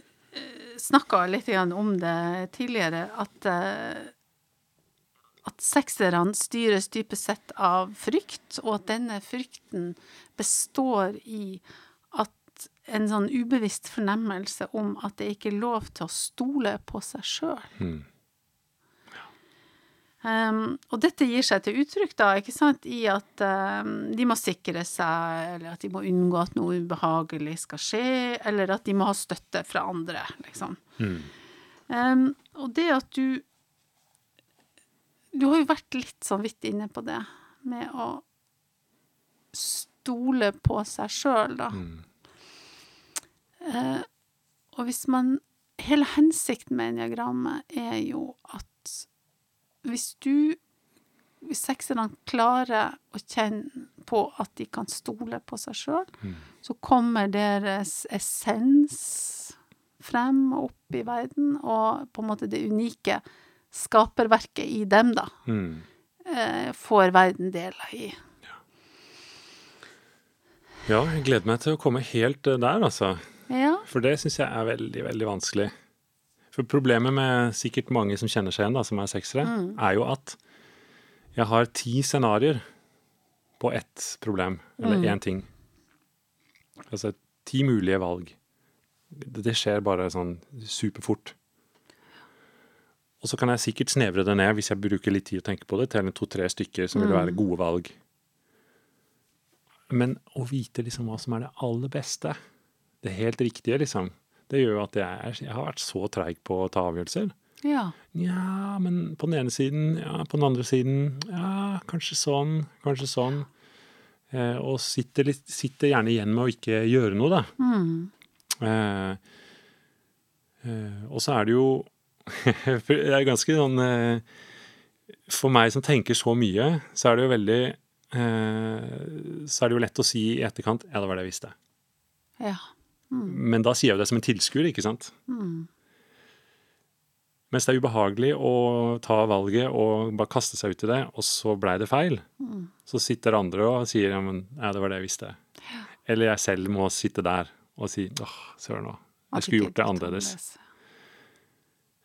snakka litt om det tidligere, at uh, at sekserne styres dypest sett av frykt, og at denne frykten består i en sånn ubevisst fornemmelse om at det ikke er lov til å stole på seg sjøl. Mm. Um, og dette gir seg til uttrykk da, ikke sant, i at um, de må sikre seg, eller at de må unngå at noe ubehagelig skal skje, eller at de må ha støtte fra andre, liksom. Mm. Um, og det at du Du har jo vært litt sånn vidt inne på det, med å stole på seg sjøl, da. Mm. Uh, og hvis man Hele hensikten med enneagrammet er jo at hvis du Hvis sekserne klarer å kjenne på at de kan stole på seg sjøl, Mm. så kommer deres essens frem og opp i verden, og på en måte det unike skaperverket i dem, da, Mm. eh, får verden deler i. Ja, jeg gleder meg til å komme helt eh, der, altså. Ja. For det syns jeg er veldig, veldig vanskelig. For problemet med sikkert mange som kjenner seg igjen, da, som er seksere, Mm. er jo at jeg har ti scenarioer på ett problem, eller Mm. én ting. Altså ti mulige valg. Det, skjer bare sånn superfort. Og så kan jeg sikkert snevre det ned, hvis jeg bruker litt tid å tenke på det, til en to-tre stykker som vil Mm. være gode valg. Men å vite liksom hva som er det aller beste, det helt riktige, liksom, det gjør jo at jeg, jeg har vært så treig på å ta avgjørelser. Ja. Ja, men på den ene siden, ja, på den andre siden, ja, kanskje sånn, kanskje sånn. Eh, og sitter, litt, sitter gjerne igjen med å ikke gjøre noe, da. Mm. Eh, eh, og så er det jo Det er ganske sånn eh, For meg som tenker så mye, så er det jo veldig eh, Så er det jo lett å si i etterkant Ja, det var det jeg visste. Ja. Men da sier jeg jo det som en tilskuer, ikke sant? Mm. Mens det er ubehagelig å ta valget og bare kaste seg ut i det, og så blei det feil. Mm. Så sitter andre og sier ja, men ja, det var det jeg visste. Eller jeg selv må sitte der og si åh, søren òg. Jeg skulle gjort det annerledes.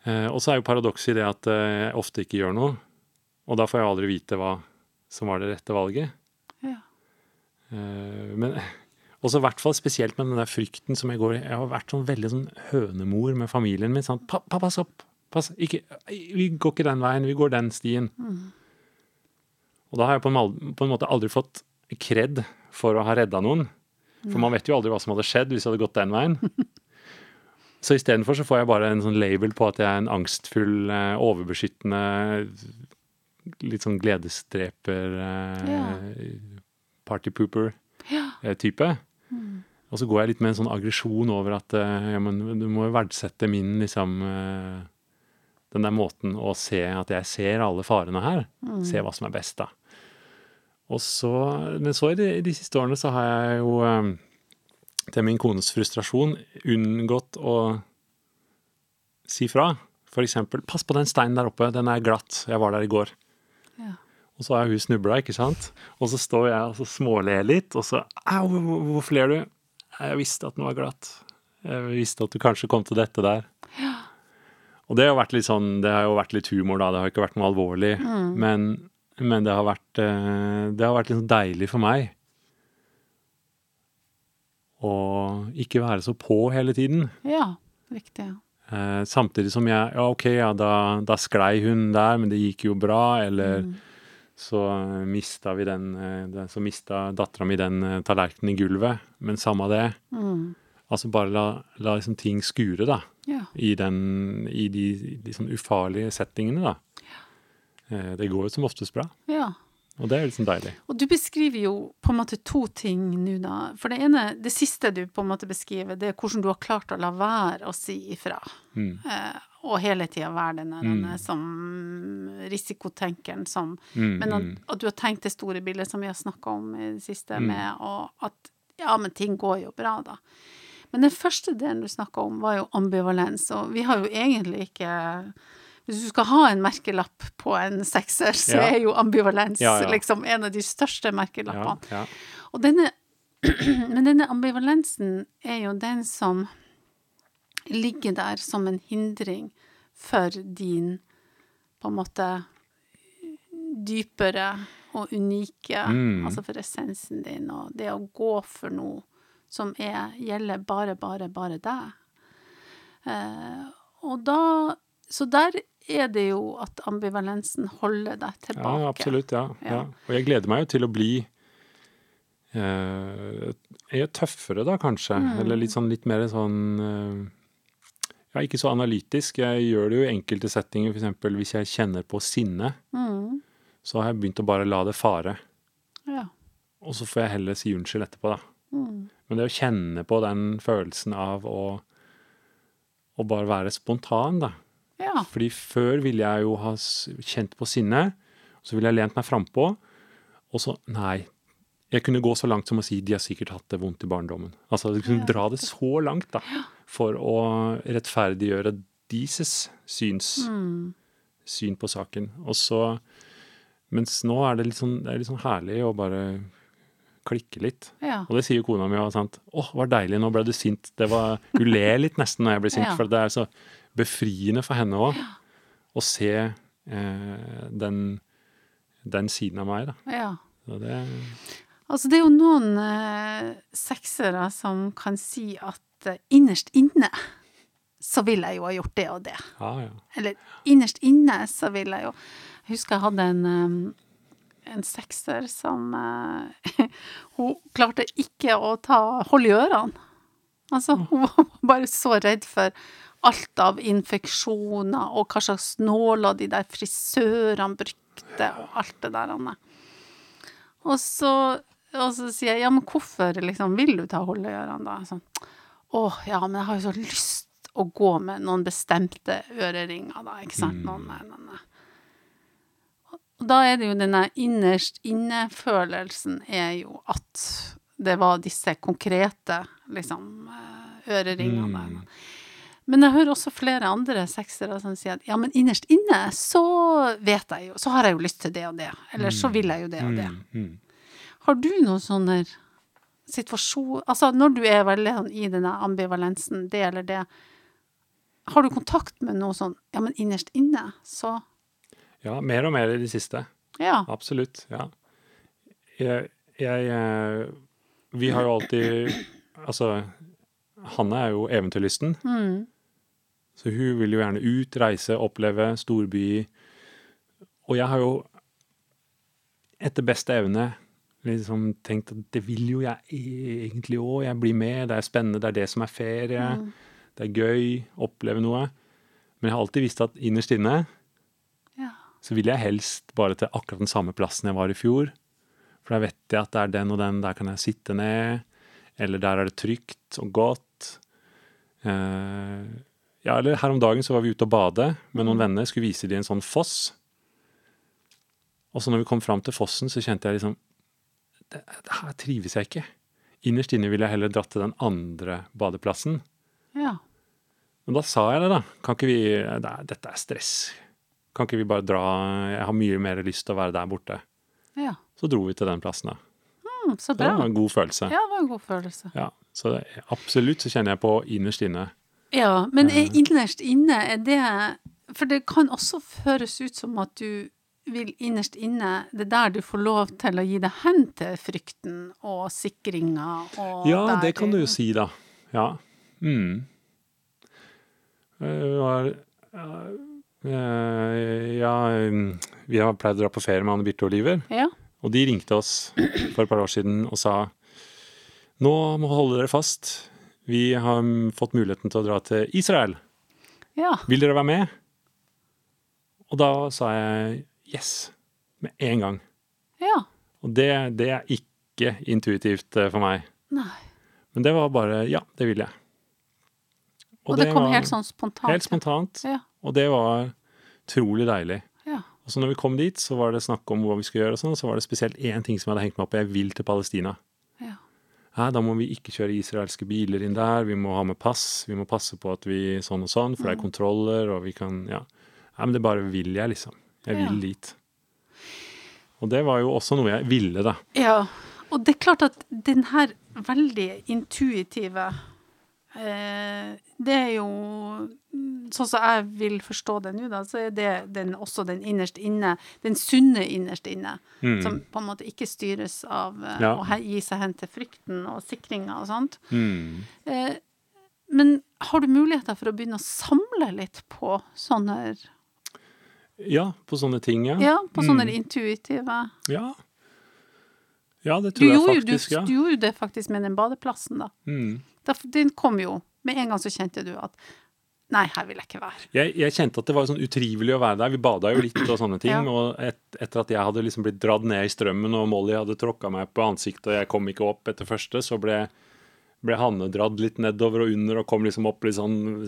Eh, og så er jo paradokset i det at eh, jeg ofte ikke gjør noe. Og da får jeg aldri vite hva som var det rette valget. Ja. Eh, men også i hvert fall spesielt med den der frykten som jeg går i. Jeg har vært sånn veldig sånn hønemor med familien min. Sånn, pappa, pass opp! Pass, ikke, vi går ikke den veien, vi går den stien. Og da har jeg på en, på en måte aldri fått kred for å ha redda noen. For man vet jo aldri hva som hadde skjedd hvis jeg hadde gått den veien. Så istedenfor så får jeg bare en sånn label på at jeg er en angstfull, eh, overbeskyttende, litt sånn gledesdreper, eh, Ja. partypooper-type. Ja. Og så går jeg litt med en sånn aggresjon over at eh, ja, men du må jo verdsette min liksom eh, Den der måten å se at jeg ser alle farene her. Se hva som er best, da. Og så, men så i de, de siste årene så har jeg jo eh, til min kones frustrasjon unngått å si fra. For eksempel 'pass på den steinen der oppe, den er glatt, jeg var der i går'. Ja. Og så har hun snubla, ikke sant? Og så står jeg og så småler litt, og så 'au, hvor- hvorfor ler du?' 'Jeg visste at den var glatt. Jeg visste at du kanskje kom til dette der'. Ja. Og det har, vært litt sånn, det har jo vært litt humor, da. Det har ikke vært noe alvorlig. Men, men det har vært, eh, det har vært litt sånn deilig for meg å ikke være så på hele tiden. ja. Riktig. ja. Eh, samtidig som jeg Ja, OK, ja, da, da sklei hun der, men det gikk jo bra. Eller så eh, mista vi den, eh, Så mista dattera mi den eh, tallerkenen i gulvet. Men samme det. Mm. Altså bare la, la liksom ting skure, da. Ja. I, den, i de, de sånn ufarlige settingene, da. Ja. Det går jo som oftest bra. ja. Og det er liksom deilig. Og du beskriver jo på en måte to ting nå, da. For det ene, det siste du på en måte beskriver, det er hvordan du har klart å la være å si ifra. Mm. Eh, og hele tida være denne, denne Mm. som risikotenkeren som Mm, Men at, mm. at du har tenkt det store bildet som vi har snakka om i det siste, Mm. med og at ja, men ting går jo bra, da. Men den første delen du snakka om, var jo ambivalens, og vi har jo egentlig ikke Hvis du skal ha en merkelapp på en sekser, så Ja. er jo ambivalens Ja, ja. liksom en av de største merkelappene. Og denne Men denne ambivalensen er jo den som ligger der som en hindring for din på en måte dypere og unike, Mm. altså for essensen din, og det å gå for noe som er, gjelder bare, bare, bare deg. Eh, og da Så der er det jo at ambivalensen holder deg tilbake. Ja, absolutt. Ja, Ja. ja. Og jeg gleder meg jo til å bli eh, er tøffere, da, kanskje. Mm. Eller litt sånn litt mer sånn eh, Ja, ikke så analytisk. Jeg gjør det jo i enkelte settinger, f.eks. hvis jeg kjenner på sinne, Mm, så har jeg begynt å bare la det fare. ja. Og så får jeg heller si unnskyld etterpå, da. Mm, Men det å kjenne på den følelsen av å, å bare være spontan, da. ja. Fordi før ville jeg jo ha kjent på sinne, så ville jeg lent meg frampå, og så Nei. Jeg kunne gå så langt som å si de har sikkert hatt det vondt i barndommen. Altså, du kunne dra det så langt, da, for å rettferdiggjøre deres syns, Mm. syn på saken. Og så Mens nå er det litt sånn, det er litt sånn herlig å bare klikke litt. ja. Og det sier jo kona mi òg. 'Å, var deilig, nå ble du sint'. Det var, Hun ler litt nesten når jeg blir sint, Ja. for det er så befriende for henne òg å se eh, den, den siden av meg. da. ja. Så det, Altså, det er jo noen eh, seksere som kan si at eh, innerst inne så vil jeg jo ha gjort det og det. Ah, ja. Eller innerst inne så vil jeg jo Jeg husker jeg hadde en, eh, en sekser som eh, Hun klarte ikke å ta hold i ørene. Altså, hun var bare så redd for alt av infeksjoner og hva slags nåler de der frisørene brukte, og alt det der. Anne. Og så, og så sier jeg ja, men hvorfor liksom, vil du ta hold i ørene da? Sånn, Å ja, men jeg har jo så lyst å gå med noen bestemte øreringer, da, ikke sant? Noen, nei, nei, nei. Og da er det jo denne innerst inne-følelsen er jo at det var disse konkrete, liksom, eh, øreringene. Mm. Men jeg hører også flere andre seksere som sier at ja, men innerst inne så vet jeg jo, så har jeg jo lyst til det og det, eller så vil jeg jo det og det. Mm, mm. Har du noen sånne situasjon Altså når du er veldig sånn i denne ambivalensen, det eller det, har du kontakt med noe sånn ja, men innerst inne, så Ja, mer og mer i det siste. ja. Absolutt. Ja. Jeg, jeg eh, Vi har jo alltid Altså, Hanne er jo eventyrlysten. Mm. Så hun vil jo gjerne ut, reise, oppleve storby. Og jeg har jo etter beste evne liksom tenkt at det vil jo jeg egentlig òg. Jeg blir med, det er spennende, det er det som er ferie. Mm. Det er gøy, oppleve noe. Men jeg har alltid visst at innerst inne ja. så vil jeg helst bare til akkurat den samme plassen jeg var i fjor. For da vet jeg at det er den og den, der kan jeg sitte ned. Eller der er det trygt og godt. Eh, ja, eller her om dagen så var vi ute og bade med noen venner, skulle vise dem en sånn foss. Og så når vi kom fram til fossen, så kjente jeg liksom det, det Her trives jeg ikke. Innerst inne ville jeg heller dratt til den andre badeplassen. ja. Men da sa jeg det, da. Kan ikke vi det Dette er stress. Kan ikke vi bare dra Jeg har mye mer lyst til å være der borte. ja. Så dro vi til den plassen, da. Mm, så Det var en god følelse. Ja, det var en god følelse. Ja, så det, absolutt så kjenner jeg på innerst inne. Ja, men er innerst inne, er det For det kan også høres ut som at du vil innerst inne Det er der du får lov til å gi deg hen til frykten og sikringa og Ja, det kan du jo si, da. Ja. Mm. Eh, var, eh, ja, mm, vi har pleid å dra på ferie med Anne Birte og Oliver. Ja. Og de ringte oss for et par år siden og sa nå må holde dere fast. Vi har fått muligheten til å dra til Israel. Ja. Vil dere være med? Og da sa jeg yes. Med en gang. Ja. Og det, det er ikke intuitivt eh, for meg. Nei. Men det var bare ja, det vil jeg. Og, det, kom var helt sånn spontant. Helt spontant. Ja. Og det var utrolig deilig. Ja. Og så når vi kom dit, så var det snakk om hva vi skulle gjøre, og sånn, så var det spesielt én ting som jeg hadde hengt meg opp i. Jeg vil til Palestina. Ja. Da må vi ikke kjøre israelske biler inn der, vi må ha med pass, vi må passe på at vi sånn og sånn, for det er kontroller, og vi kan Ja. Nei, men det bare vil jeg, liksom. Jeg vil Ja. dit. Og det var jo også noe jeg ville, da. Ja, og det er klart at den her veldig intuitive eh, Det er jo Sånn som jeg vil forstå det nå, da, så er det den, også den innerst inne, den sunne innerst inne, som på en måte ikke styres av eh, Ja. å gi seg hen til frykten og sikringa og sånt. Mm. Eh, men har du muligheter for å begynne å samle litt på sånne Ja, på sånne ting, ja. Ja, på sånne Mm. intuitive Ja. Ja, det du tror jeg gjorde, jo- faktisk, du, ja. du gjorde jo det faktisk med den badeplassen, da. Mm. Den kom jo. Med en gang så kjente du at Nei, her vil jeg ikke være. Jeg, jeg kjente at det var sånn utrivelig å være der. Vi bada jo litt og sånne ting. Ja. Og et, etter at jeg hadde liksom blitt dratt ned i strømmen, og Molly hadde tråkka meg på ansiktet, og jeg kom ikke opp etter første, så ble, ble Hanne dratt litt nedover og under og kom liksom opp litt sånn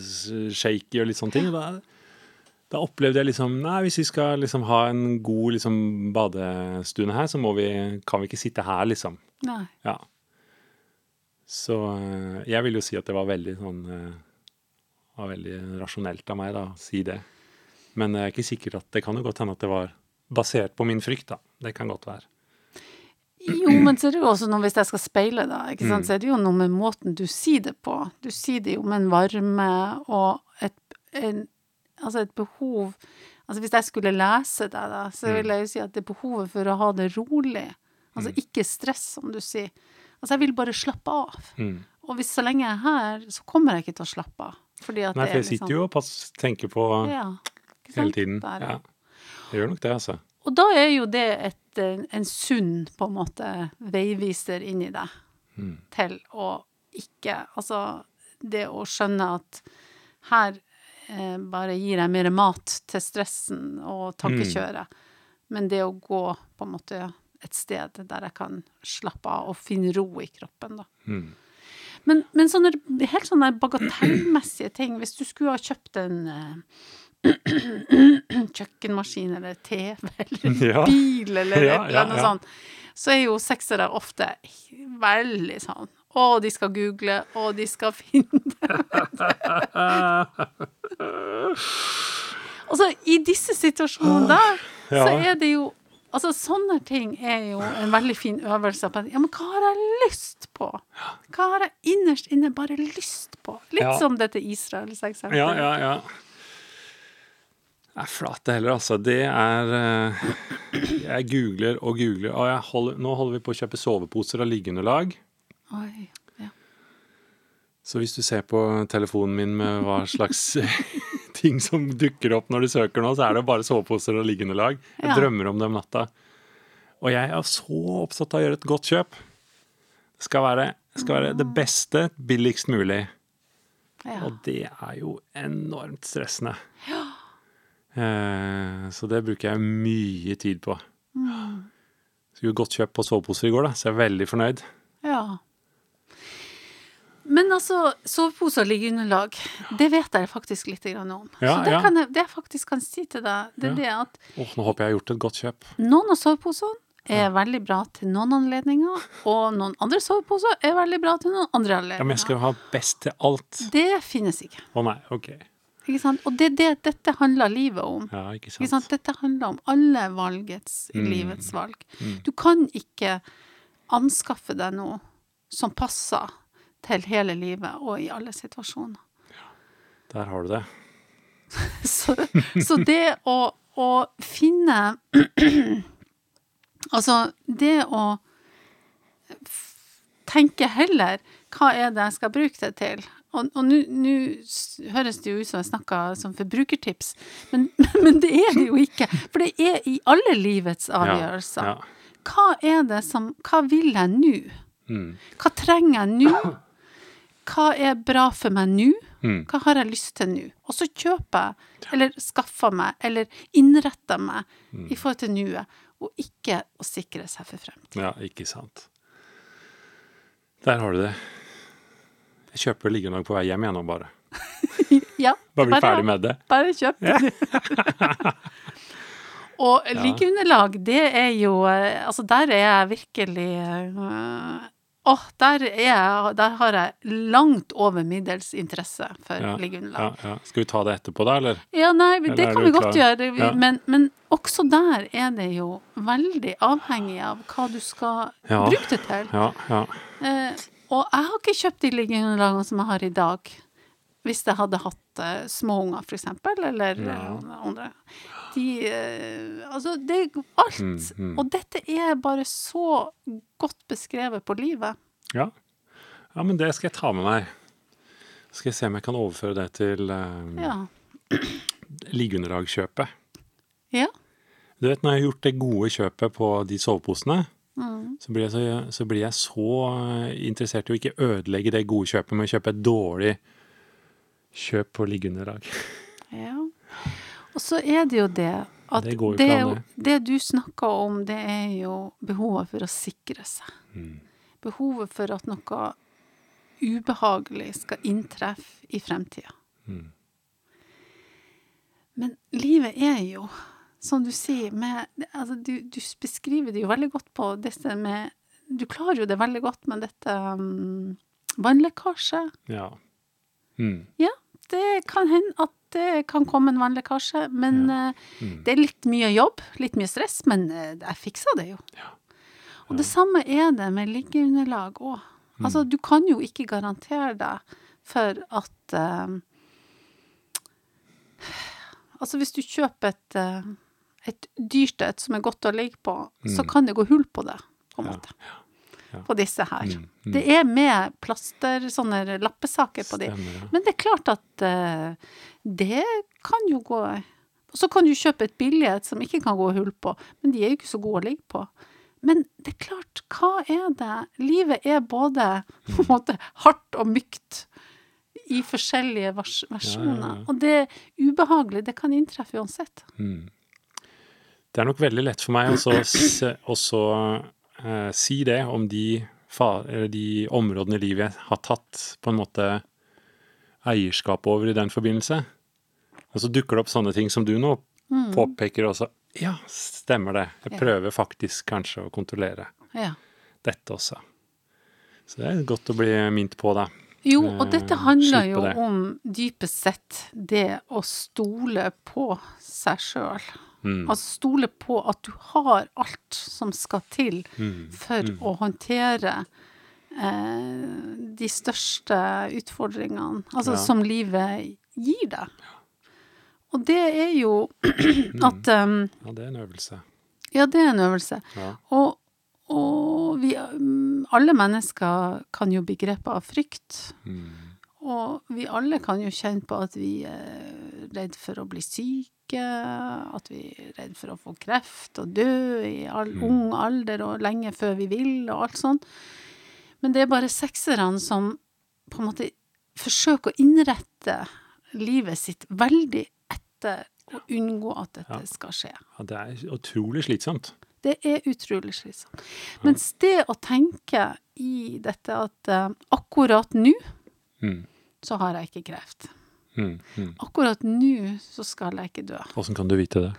shaky og litt sånne ting. Og da, da opplevde jeg liksom Nei, hvis vi skal liksom ha en god liksom badestue her, så må vi, kan vi ikke sitte her, liksom. Nei. Ja. Så eh, jeg vil jo si at det var veldig sånn eh, var veldig rasjonelt av meg da, å si det. Men jeg er ikke sikker at det kan jo godt hende at det var basert på min frykt, da. Det kan godt være. Jo, men så er det jo også noe, hvis jeg skal speile, da, ikke Mm. så er det jo noe med måten du sier det på. Du sier det jo med en varme og et, en, altså et behov Altså hvis jeg skulle lese deg, da, så Mm. vil jeg jo si at det er behovet for å ha det rolig. Altså ikke stress, som du sier. Altså jeg vil bare slappe av. Mm. Og hvis så lenge jeg er her, så kommer jeg ikke til å slappe av. Fordi at Nei, for jeg liksom sitter jo og pass, tenker på ja, hele tiden. Der, Ja. Jeg gjør nok det, altså. Og da er jo det et, en sunn, på en måte, veiviser inni deg Mm. til å ikke Altså, det å skjønne at her eh, bare gir deg mer mat til stressen og tankekjøret, men det å gå på en måte et sted der jeg kan slappe av og finne ro i kroppen, da. Mm. Men, men sånne helt sånne bagatellmessige ting, hvis du skulle ha kjøpt en eh, kjøkkenmaskin eller TV eller Ja. bil eller Ja, eller ja, ja. sånt, så er jo seksere ofte veldig sånn Å, de skal google, og de skal finne Altså, i disse situasjonene der, så er det jo Altså, sånne ting er jo en veldig fin øvelse på Ja, men hva har jeg lyst på? Hva har jeg innerst inne bare lyst på? Litt Ja. som dette Israels-eksempelet. Ja, ja, ja. Nei, flate heller, altså. Det er eh, Jeg googler og googler. Og jeg holder, nå holder vi på å kjøpe soveposer av liggeunderlag. Oi. Ja. Så hvis du ser på telefonen min med hva slags ting som dukker opp når du søker nå, så er det bare soveposer og liggende lag. Jeg Ja. drømmer om det om natta. Og jeg er så opptatt av å gjøre et godt kjøp. Det skal være, det skal være det beste billigst mulig. ja. Og det er jo enormt stressende. Eh, så det bruker jeg mye tid på. Skulle godt kjøpt på soveposer i går, da, så jeg er veldig fornøyd. ja. Men altså, sovepose og liggeunderlag, det vet jeg faktisk litt om. Ja, Så det, ja. kan jeg, det jeg faktisk kan si til deg, det er Ja. det at oh, nå håper jeg har gjort et godt kjøp. noen av soveposene er veldig bra til noen anledninger, og noen andre soveposer er veldig bra til noen andre anledninger. Ja, Men jeg skal jo ha best til alt. Det finnes ikke. Å nei, ok. Ikke sant? Og det er det dette handler livet om. Ja, ikke Ikke sant. sant? Dette handler om alle valgets, Mm. livets valg. Du kan ikke anskaffe deg noe som passer til hele livet og i alle situasjoner. Ja, Der har du det. Så, så det å, å finne Altså, det å tenke heller hva er det jeg skal bruke det til? Og, og nå høres det jo ut som jeg snakker som forbrukertips, men, men det er det jo ikke. For det er i alle livets avgjørelser. Ja. Hva er det som Hva vil jeg nå? Mm. Hva trenger jeg nå? hva er bra for meg nå? Mm. Hva har jeg lyst til nå? Og så kjøper jeg, eller skaffer meg, eller innretter meg Mm. i forhold til nuet, og ikke å sikre seg for fremtiden. Ja, ikke sant. Der har du det. Jeg kjøper liggeunderlag på vei hjem igjen nå, bare. Ja, Bare bli ferdig med det. Bare kjøp det. Og liggeunderlag, det er jo eh, Altså, der er jeg virkelig Åh, der er Der har jeg langt over middels interesse for Ja, liggeunderlag. Ja, ja. Skal vi ta det etterpå, da, eller? Ja, nei, det Eller det kan vi godt klar? gjøre. Men, men også der er det jo veldig avhengig av hva du skal bruke det til. Ja, ja. Eh, og jeg har ikke kjøpt de liggeunderlagene som jeg har i dag, hvis jeg hadde hatt uh, små unger, for eksempel, eller eh, andre. De eh, Altså, det er alt. Mm, mm. Og dette er bare så godt beskrevet på livet. ja. Ja, men det skal jeg ta med meg. Skal jeg se om jeg kan overføre det til um, Ja. liggeunderlagskjøpet. Ja. Du vet, når jeg har gjort det gode kjøpet på de soveposene, Mm. så blir, jeg så, så blir jeg så eh, interessert i å ikke ødelegge det gode kjøpet med å kjøpe et dårlig kjøp på liggeunderlag. ja. Og så er det jo det at Det det, jo, det. du snakker om, det er jo behovet for å sikre seg. Mm. Behovet for at noe ubehagelig skal inntreffe i fremtida. Mm. Men livet er jo, som du sier, med altså du, du beskriver det jo veldig godt på dette med Du klarer jo det veldig godt med dette um, vannlekkasje. Ja. Mm. Det kan hende at det kan komme en vannlekkasje, men ja. Mm. det er litt mye jobb, litt mye stress, men eh, jeg fiksa det jo. Ja. Og det samme er det med liggeunderlag òg. Mm. Altså, du kan jo ikke garantere deg for at uh, Altså, hvis du kjøper et, uh, et dyrt et som er godt å ligge på, så Mm. kan det gå hull på det, på en måte. ja. På disse her. Mm. Mm. Det er med plaster, sånne lappesaker på de. Stemmer, ja. Men det er klart at uh, det kan jo gå Og så kan du kjøpe et billighet som ikke kan gå hull på, men de er jo ikke så gode å ligge på. Men det er klart, hva er det? Livet er både på en måte hardt og mykt i forskjellige vers versjoner. Ja, ja. Og det er ubehagelig, det kan inntreffe uansett. Mm. Det er nok veldig lett for meg å også, eh, si det om de, eller de områdene i livet jeg har tatt på en måte eierskap over i den forbindelse. Og så dukker det opp sånne ting som du nå påpeker også. Ja, stemmer det. Jeg Ja. prøver faktisk kanskje å kontrollere Ja. dette også. Så det er godt å bli minnet på det. Jo, og dette Eh, handler jo om dypest sett det å stole på seg sjøl. Mm. Altså stole på at du har alt som skal til Mm. for å håndtere eh, de største utfordringene, altså Ja. som livet gir deg. Og det er jo Mm. at um, Ja, det er en øvelse. Ja, det er en øvelse. Ja. Og, og vi Alle mennesker kan jo bli grepet av frykt. Mm. Og vi alle kan jo kjenne på at vi er redd for å bli syke, at vi er redd for å få kreft og dø i all, Mm. ung alder og lenge før vi vil, og alt sånt. Men det er bare sekserne som på en måte forsøker å innrette livet sitt veldig etter å unngå at dette Ja. skal skje. ja, det er utrolig slitsomt. Det er utrolig slitsomt. Mens det å tenke i dette at uh, akkurat nå Mm. Så har jeg ikke kreft. Mm. Mm. Akkurat nå så skal jeg ikke dø. Åssen kan du vite det?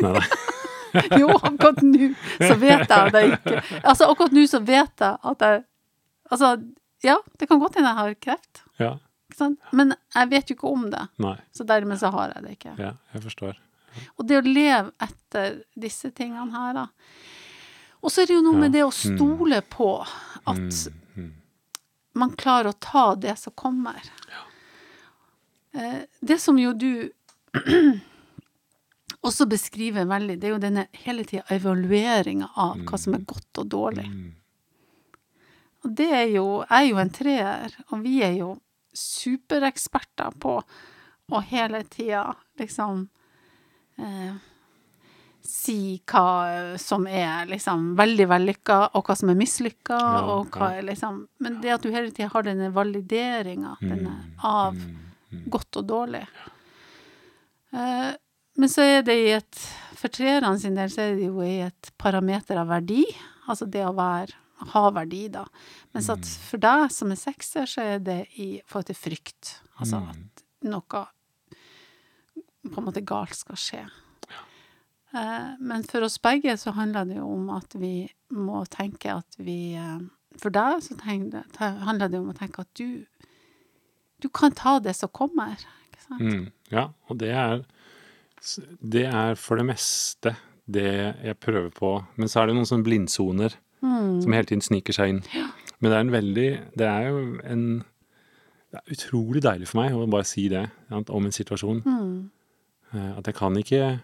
Nei, nei. Jo, akkurat nå så vet jeg det ikke. Altså, akkurat nå så vet jeg at jeg Altså, ja, det kan godt hende jeg har kreft, Ja. men jeg vet jo ikke om det. Nei. Så dermed så har jeg det ikke. Ja, jeg forstår. Og det å leve etter disse tingene her, da. Og så er det jo noe med det å stole på at Mm. Mm. man klarer å ta det som kommer. Ja. Det som jo du også beskriver veldig, det er jo denne hele tida evalueringa av hva som er godt og dårlig. Mm. Og det er jo Jeg er jo en treer, og vi er jo supereksperter på å hele tida liksom eh, si hva som er liksom veldig vellykka, og hva som er mislykka, Ja, og hva er liksom Men det at du hele tida har denne valideringa, denne av godt og dårlig. Eh, men så er det i et For treerne sin del så er det jo i et parameter av verdi, altså det å være ha verdi, da. Mens at for deg som er sekser, så er det i forhold til frykt. Altså at noe på en måte galt skal skje. Eh, Men for oss begge så handler det jo om at vi må tenke at vi eh, For deg så handler det om å tenke at du Du kan ta det som kommer. Ikke sant? Mm, ja, og det er Det er for det meste det jeg prøver på. Men så er det noen sånne blindsoner som hele tiden sniker seg inn. Men det er en veldig Det er jo en Det er utrolig deilig for meg å bare si det om en situasjon. Mm. At jeg kan ikke eh,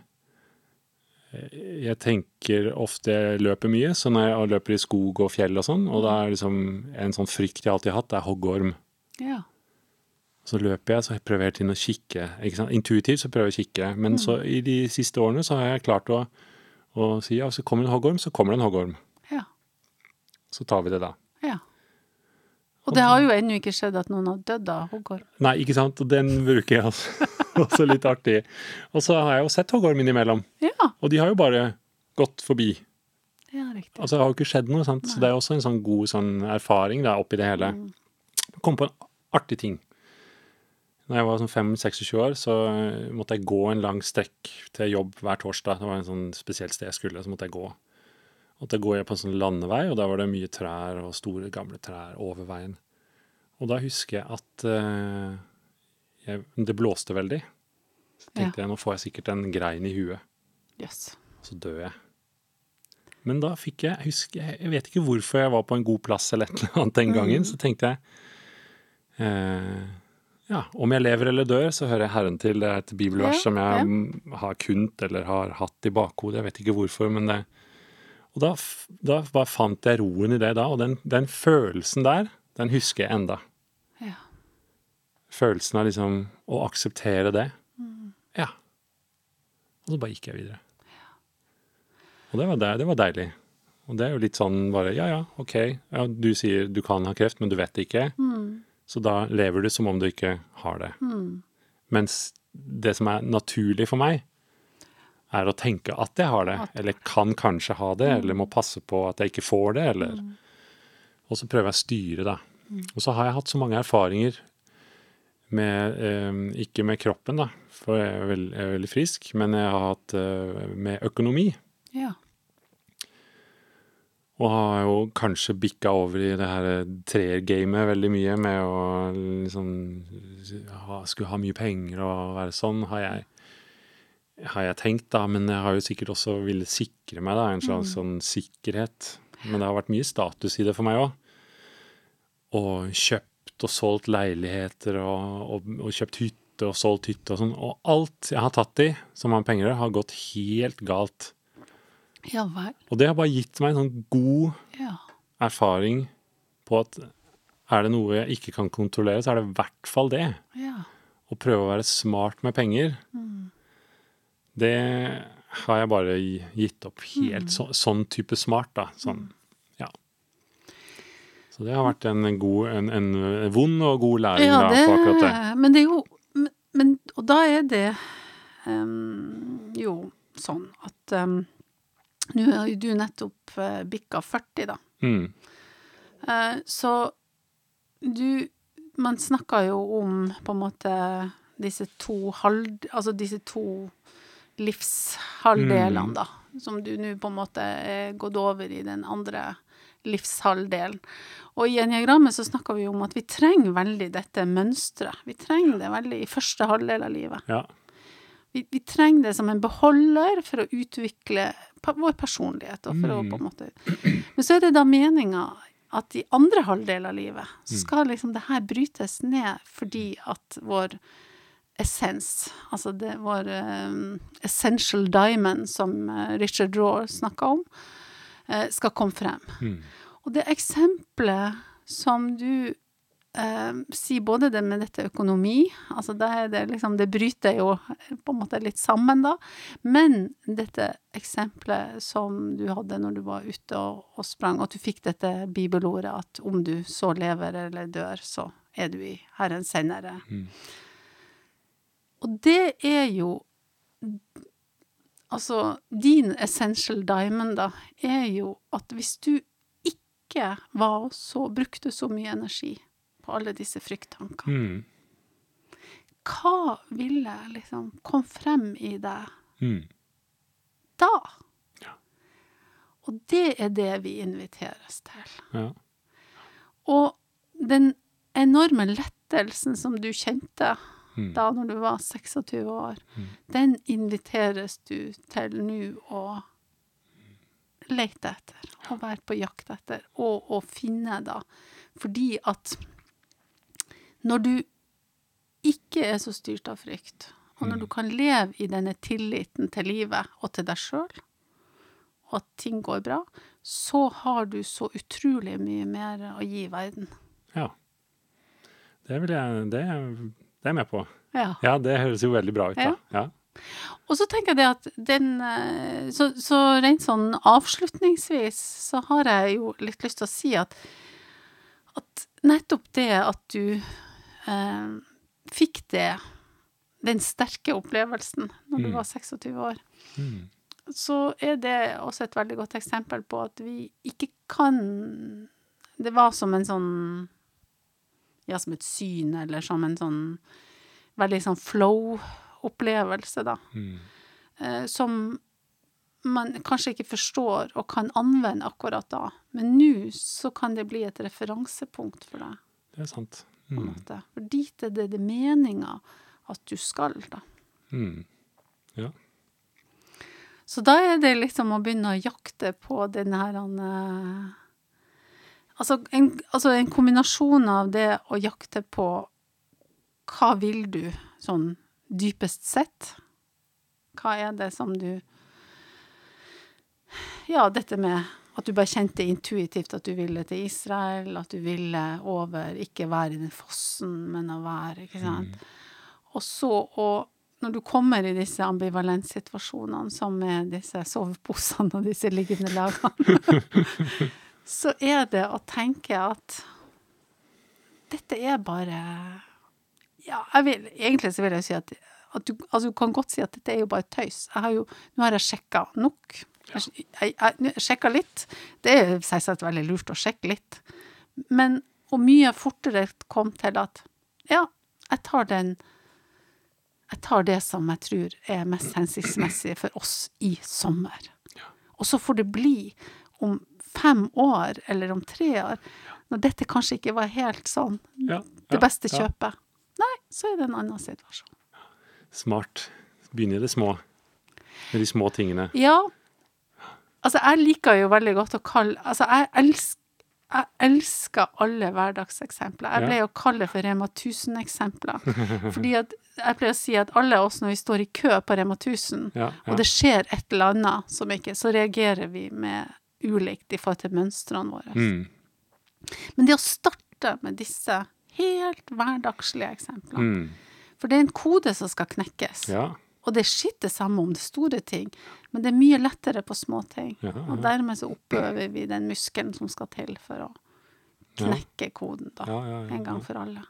Jeg tenker ofte jeg løper mye, så når jeg løper i skog og fjell og sånn, og da er liksom en sånn frykt jeg alltid har hatt, det er hoggorm. Ja. Så løper jeg, så jeg prøver hele tiden å kikke. Intuitivt så prøver jeg å kikke. Men så i de siste årene så har jeg klart å, å si ja, hvis det kommer en hoggorm, så kommer det en hoggorm. Ja. Så tar vi det da. ja. Og det har jo ennå ikke skjedd at noen har dødd av hoggorm. Nei, ikke sant? Og den bruker jeg også. også litt artig. Og så har jeg jo sett hoggorm innimellom. Ja, Og de har jo bare gått forbi. ja, riktig. Altså det har jo ikke skjedd noe, sant. Så det er også en sånn god sånn erfaring da, oppi det hele. Jeg kom på en artig ting. Når jeg var sånn 25-26 år, så eh, måtte jeg gå en lang strekk til jobb hver torsdag. Det var en sånn spesielt sted jeg skulle, så måtte jeg gå. Og da går jeg på en sånn landevei, og der var det mye trær og store, gamle trær over veien. Og da husker jeg at eh, jeg, det blåste veldig. Så tenkte jeg, nå får jeg sikkert en grein i huet, Yes. så dør jeg. Men da fikk jeg, jeg husker, jeg vet ikke hvorfor jeg var på en god plass eller et eller annet den gangen, så tenkte jeg eh, ja, om jeg lever eller dør, så hører jeg Herren til. Det er et bibelvers Ja, som jeg ja. mm, har kunnet eller har hatt i bakhodet. Jeg vet ikke hvorfor, men det Og da, da fant jeg roen i det da, og den, den følelsen der, den husker jeg enda. Ja. Følelsen av liksom å akseptere det. Mm. Ja. Og så bare gikk jeg videre. Og det var, de- det var deilig. Og det er jo litt sånn bare ja ja, ok, ja, du sier du kan ha kreft, men du vet det ikke. Mm. Så da lever du som om du ikke har det. Mens det som er naturlig for meg, er å tenke at jeg har det, eller kan kanskje ha det, eller må passe på at jeg ikke får det, eller Og så prøver jeg å styre, da. Og så har jeg hatt så mange erfaringer med eh, Ikke med kroppen, da, for jeg er, veld, jeg er veldig frisk, men jeg har hatt eh, med økonomi. Ja. Og har jo kanskje bikka over i det her treergamet veldig mye med å liksom ha, Skulle ha mye penger og være sånn, har jeg, har jeg tenkt, da. Men jeg har jo sikkert også villet sikre meg da, en slags sånn sikkerhet. Men det har vært mye status i det for meg òg. Og kjøpt og solgt leiligheter og, og, og kjøpt hytte og solgt hytte og sånn. Og alt jeg har tatt i som har penger, har gått helt galt. Ja vel. Og det har bare gitt meg en sånn god Ja. erfaring på at er det noe jeg ikke kan kontrollere, så er det i hvert fall det. Ja. Å prøve å være smart med penger, det har jeg bare gitt opp helt. Så, sånn type smart, da. Sånn, ja. Så det har vært en, god, en, en vond og god læring Ja, da, på akkurat det. men det er jo men, men, Og da er det um, jo sånn at um, Nå har jo du nettopp uh, bikka 40, da. Mm. Uh, så du Man snakker jo om på en måte disse to halv... Altså disse to livshalvdelene, Mm. da. Som du nå på en måte er gått over i den andre livshalvdelen. Og i eniagrammet så snakker vi om at vi trenger veldig dette mønsteret. Vi trenger det veldig i første halvdel av livet. Ja. Vi, vi trenger det som en beholder for å utvikle vår personlighet. Og for å Mm. på en måte Men så er det da meninga at i andre halvdel av livet så skal liksom det her brytes ned fordi at vår essens, altså det vår um, essential diamond, som eh, Richard Raw snakka om, eh, skal komme frem. Mm. Og det eksempelet som du eh, sier, både det med dette økonomi, altså det, det, liksom, det bryter jo på en måte litt sammen, da. Men dette eksempelet som du hadde når du var ute og, og sprang, at du fikk dette bibelordet at om du så lever eller dør, så er du i Herrens senere. Mm. Og det er jo Altså, din essential diamond, da, er jo at hvis du ikke var så Brukte så mye energi på alle disse frykttankene, Mm. hva ville liksom komme frem i deg Mm. da? Ja. Og det er det vi inviteres til. Ja. Og den enorme lettelsen som du kjente Mm. da når du var 26 år, Mm. den inviteres du til nå å lete etter, og være på jakt etter, og og finne, da. Fordi at når du ikke er så styrt av frykt, og når Mm. du kan leve i denne tilliten til livet og til deg sjøl, og at ting går bra, så har du så utrolig mye mer å gi verden. ja. Det vil jeg Det, det er jeg med på. Ja. Ja, det høres jo veldig bra ut, da. Ja. Og så tenker jeg det at den eh, Så, så rent sånn avslutningsvis så har jeg jo litt lyst til å si at at nettopp det at du eh, fikk det, den sterke opplevelsen når du Mm. var 26 år, Mm. så er det også et veldig godt eksempel på at vi ikke kan Det var som en sånn Ja, som et syn, eller som en sånn veldig sånn flow-opplevelse, da. Mm. Eh, som man kanskje ikke forstår og kan anvende akkurat da. Men nå så kan det bli et referansepunkt for deg, Det er sant. Mm. For dit er det, det meninga at du skal, da. Mm. Ja. Så da er det liksom å begynne å jakte på den her eh, altså, en, altså en kombinasjon av det å jakte på hva vil du, sånn dypest sett? Hva er det som du Ja, dette med at du bare kjente intuitivt at du ville til Israel, at du ville over, ikke være i den fossen, men å være, ikke sant? Og så å når du kommer i disse ambivalenssituasjonene, som med disse soveposene og disse liggende lagene, så er det å tenke at dette er bare Ja, vil, egentlig så vil jeg si at, at du, altså du kan godt si at dette er jo bare tøys. Jeg har jo, nå har jeg sjekka nok. Jeg, jeg, jeg sjekka litt. Det er selvsagt veldig lurt å sjekke litt. Men og mye fortere kom til at ja, jeg tar den jeg tar det som jeg tror er mest hensiktsmessig for oss i sommer. Og så får det bli om fem år eller om tre år, når dette kanskje ikke var helt sånn Ja, det ja, beste ja. kjøpet. Nei, så er det en annen situasjon. Smart. Begynne i det små. Med de små tingene. Ja, altså jeg liker jo veldig godt å kalle Altså jeg elsker jeg elsker alle hverdagseksempler. Jeg Ja. pleier å kalle det for Rema 1000-eksempler. Fordi at jeg pleier å si at alle oss når vi står i kø på Rema 1000, Ja, og det skjer et eller annet som ikke, så reagerer vi med ulikt i forhold til mønstrene våre. Mm. Men det å starte med disse helt hverdagslige eksempler. Mm. for det er en kode som skal knekkes. Ja. Og det er skitt det samme om det store ting, men det er mye lettere på små ting. Ja, Og dermed så oppøver vi den muskelen som skal til for å knekke koden, da. Ja, ja, ja, En gang for alle.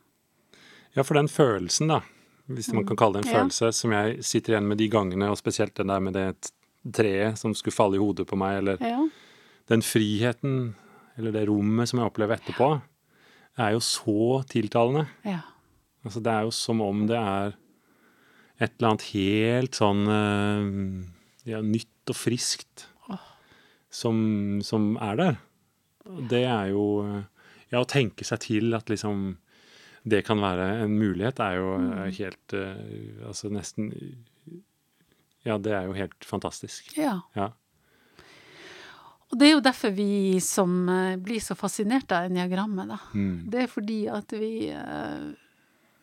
Ja, for den følelsen, da, hvis man kan kalle det en Mm. Ja. følelse, som jeg sitter igjen med de gangene, og spesielt den der med det treet som skulle falle i hodet på meg, eller Ja. den friheten, eller det rommet som jeg opplever etterpå, er jo så tiltalende. ja. Altså, det er jo som om det er et eller annet helt sånn eh, ja, nytt og friskt som, som er der. Det er jo eh, Ja, å tenke seg til at liksom det kan være en mulighet, er jo eh, helt eh, Altså nesten Ja, det er jo helt fantastisk. ja. Ja. Og det er jo derfor vi som eh, blir så fascinert av eniagrammet, da. Mm. Det er fordi at vi, eh,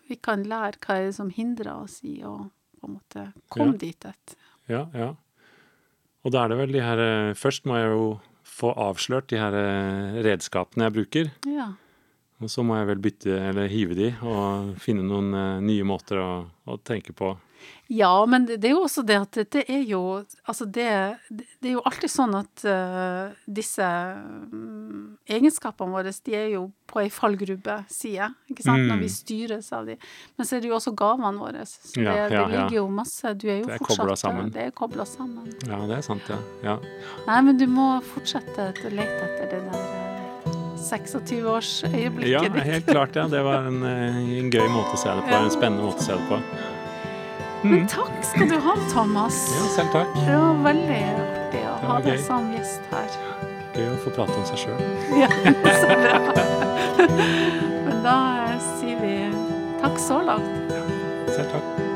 vi kan lære hva er det som hindrer oss i å på en måte komme Ja. dit. Et. Ja, ja. Og da er det vel de her eh, Først må jeg jo få avslørt de her redskapene jeg bruker. Ja. Og så må jeg vel bytte, eller hive de, og finne noen nye måter å, å tenke på. Ja, men det, er jo også det at det er jo Altså, det, det er jo alltid sånn at uh, disse um, egenskapene våre, de er jo på ei fallgrubbe-side, ikke sant, mm. når vi mm. styres av de. Men så er det jo også gavene våre. Så det, ja, ja, det ligger jo masse Du er jo det er fortsatt sammen. Det er kobla sammen. Ja, det er sant, ja. ja. Nei, men du må fortsette å lete etter det der 26-årsøyeblikket ja, ditt. Ja, helt klart. ja. Det var en, eh, en, gøy måte å se det på. En spennende måte å se det på. Men takk skal du ha, Thomas. Ja, selv takk. Det var veldig artig å ha deg som gjest her. Gøy å få prate om seg sjøl. Ja, så bra. Men da sier vi takk så langt. Ja, selv takk.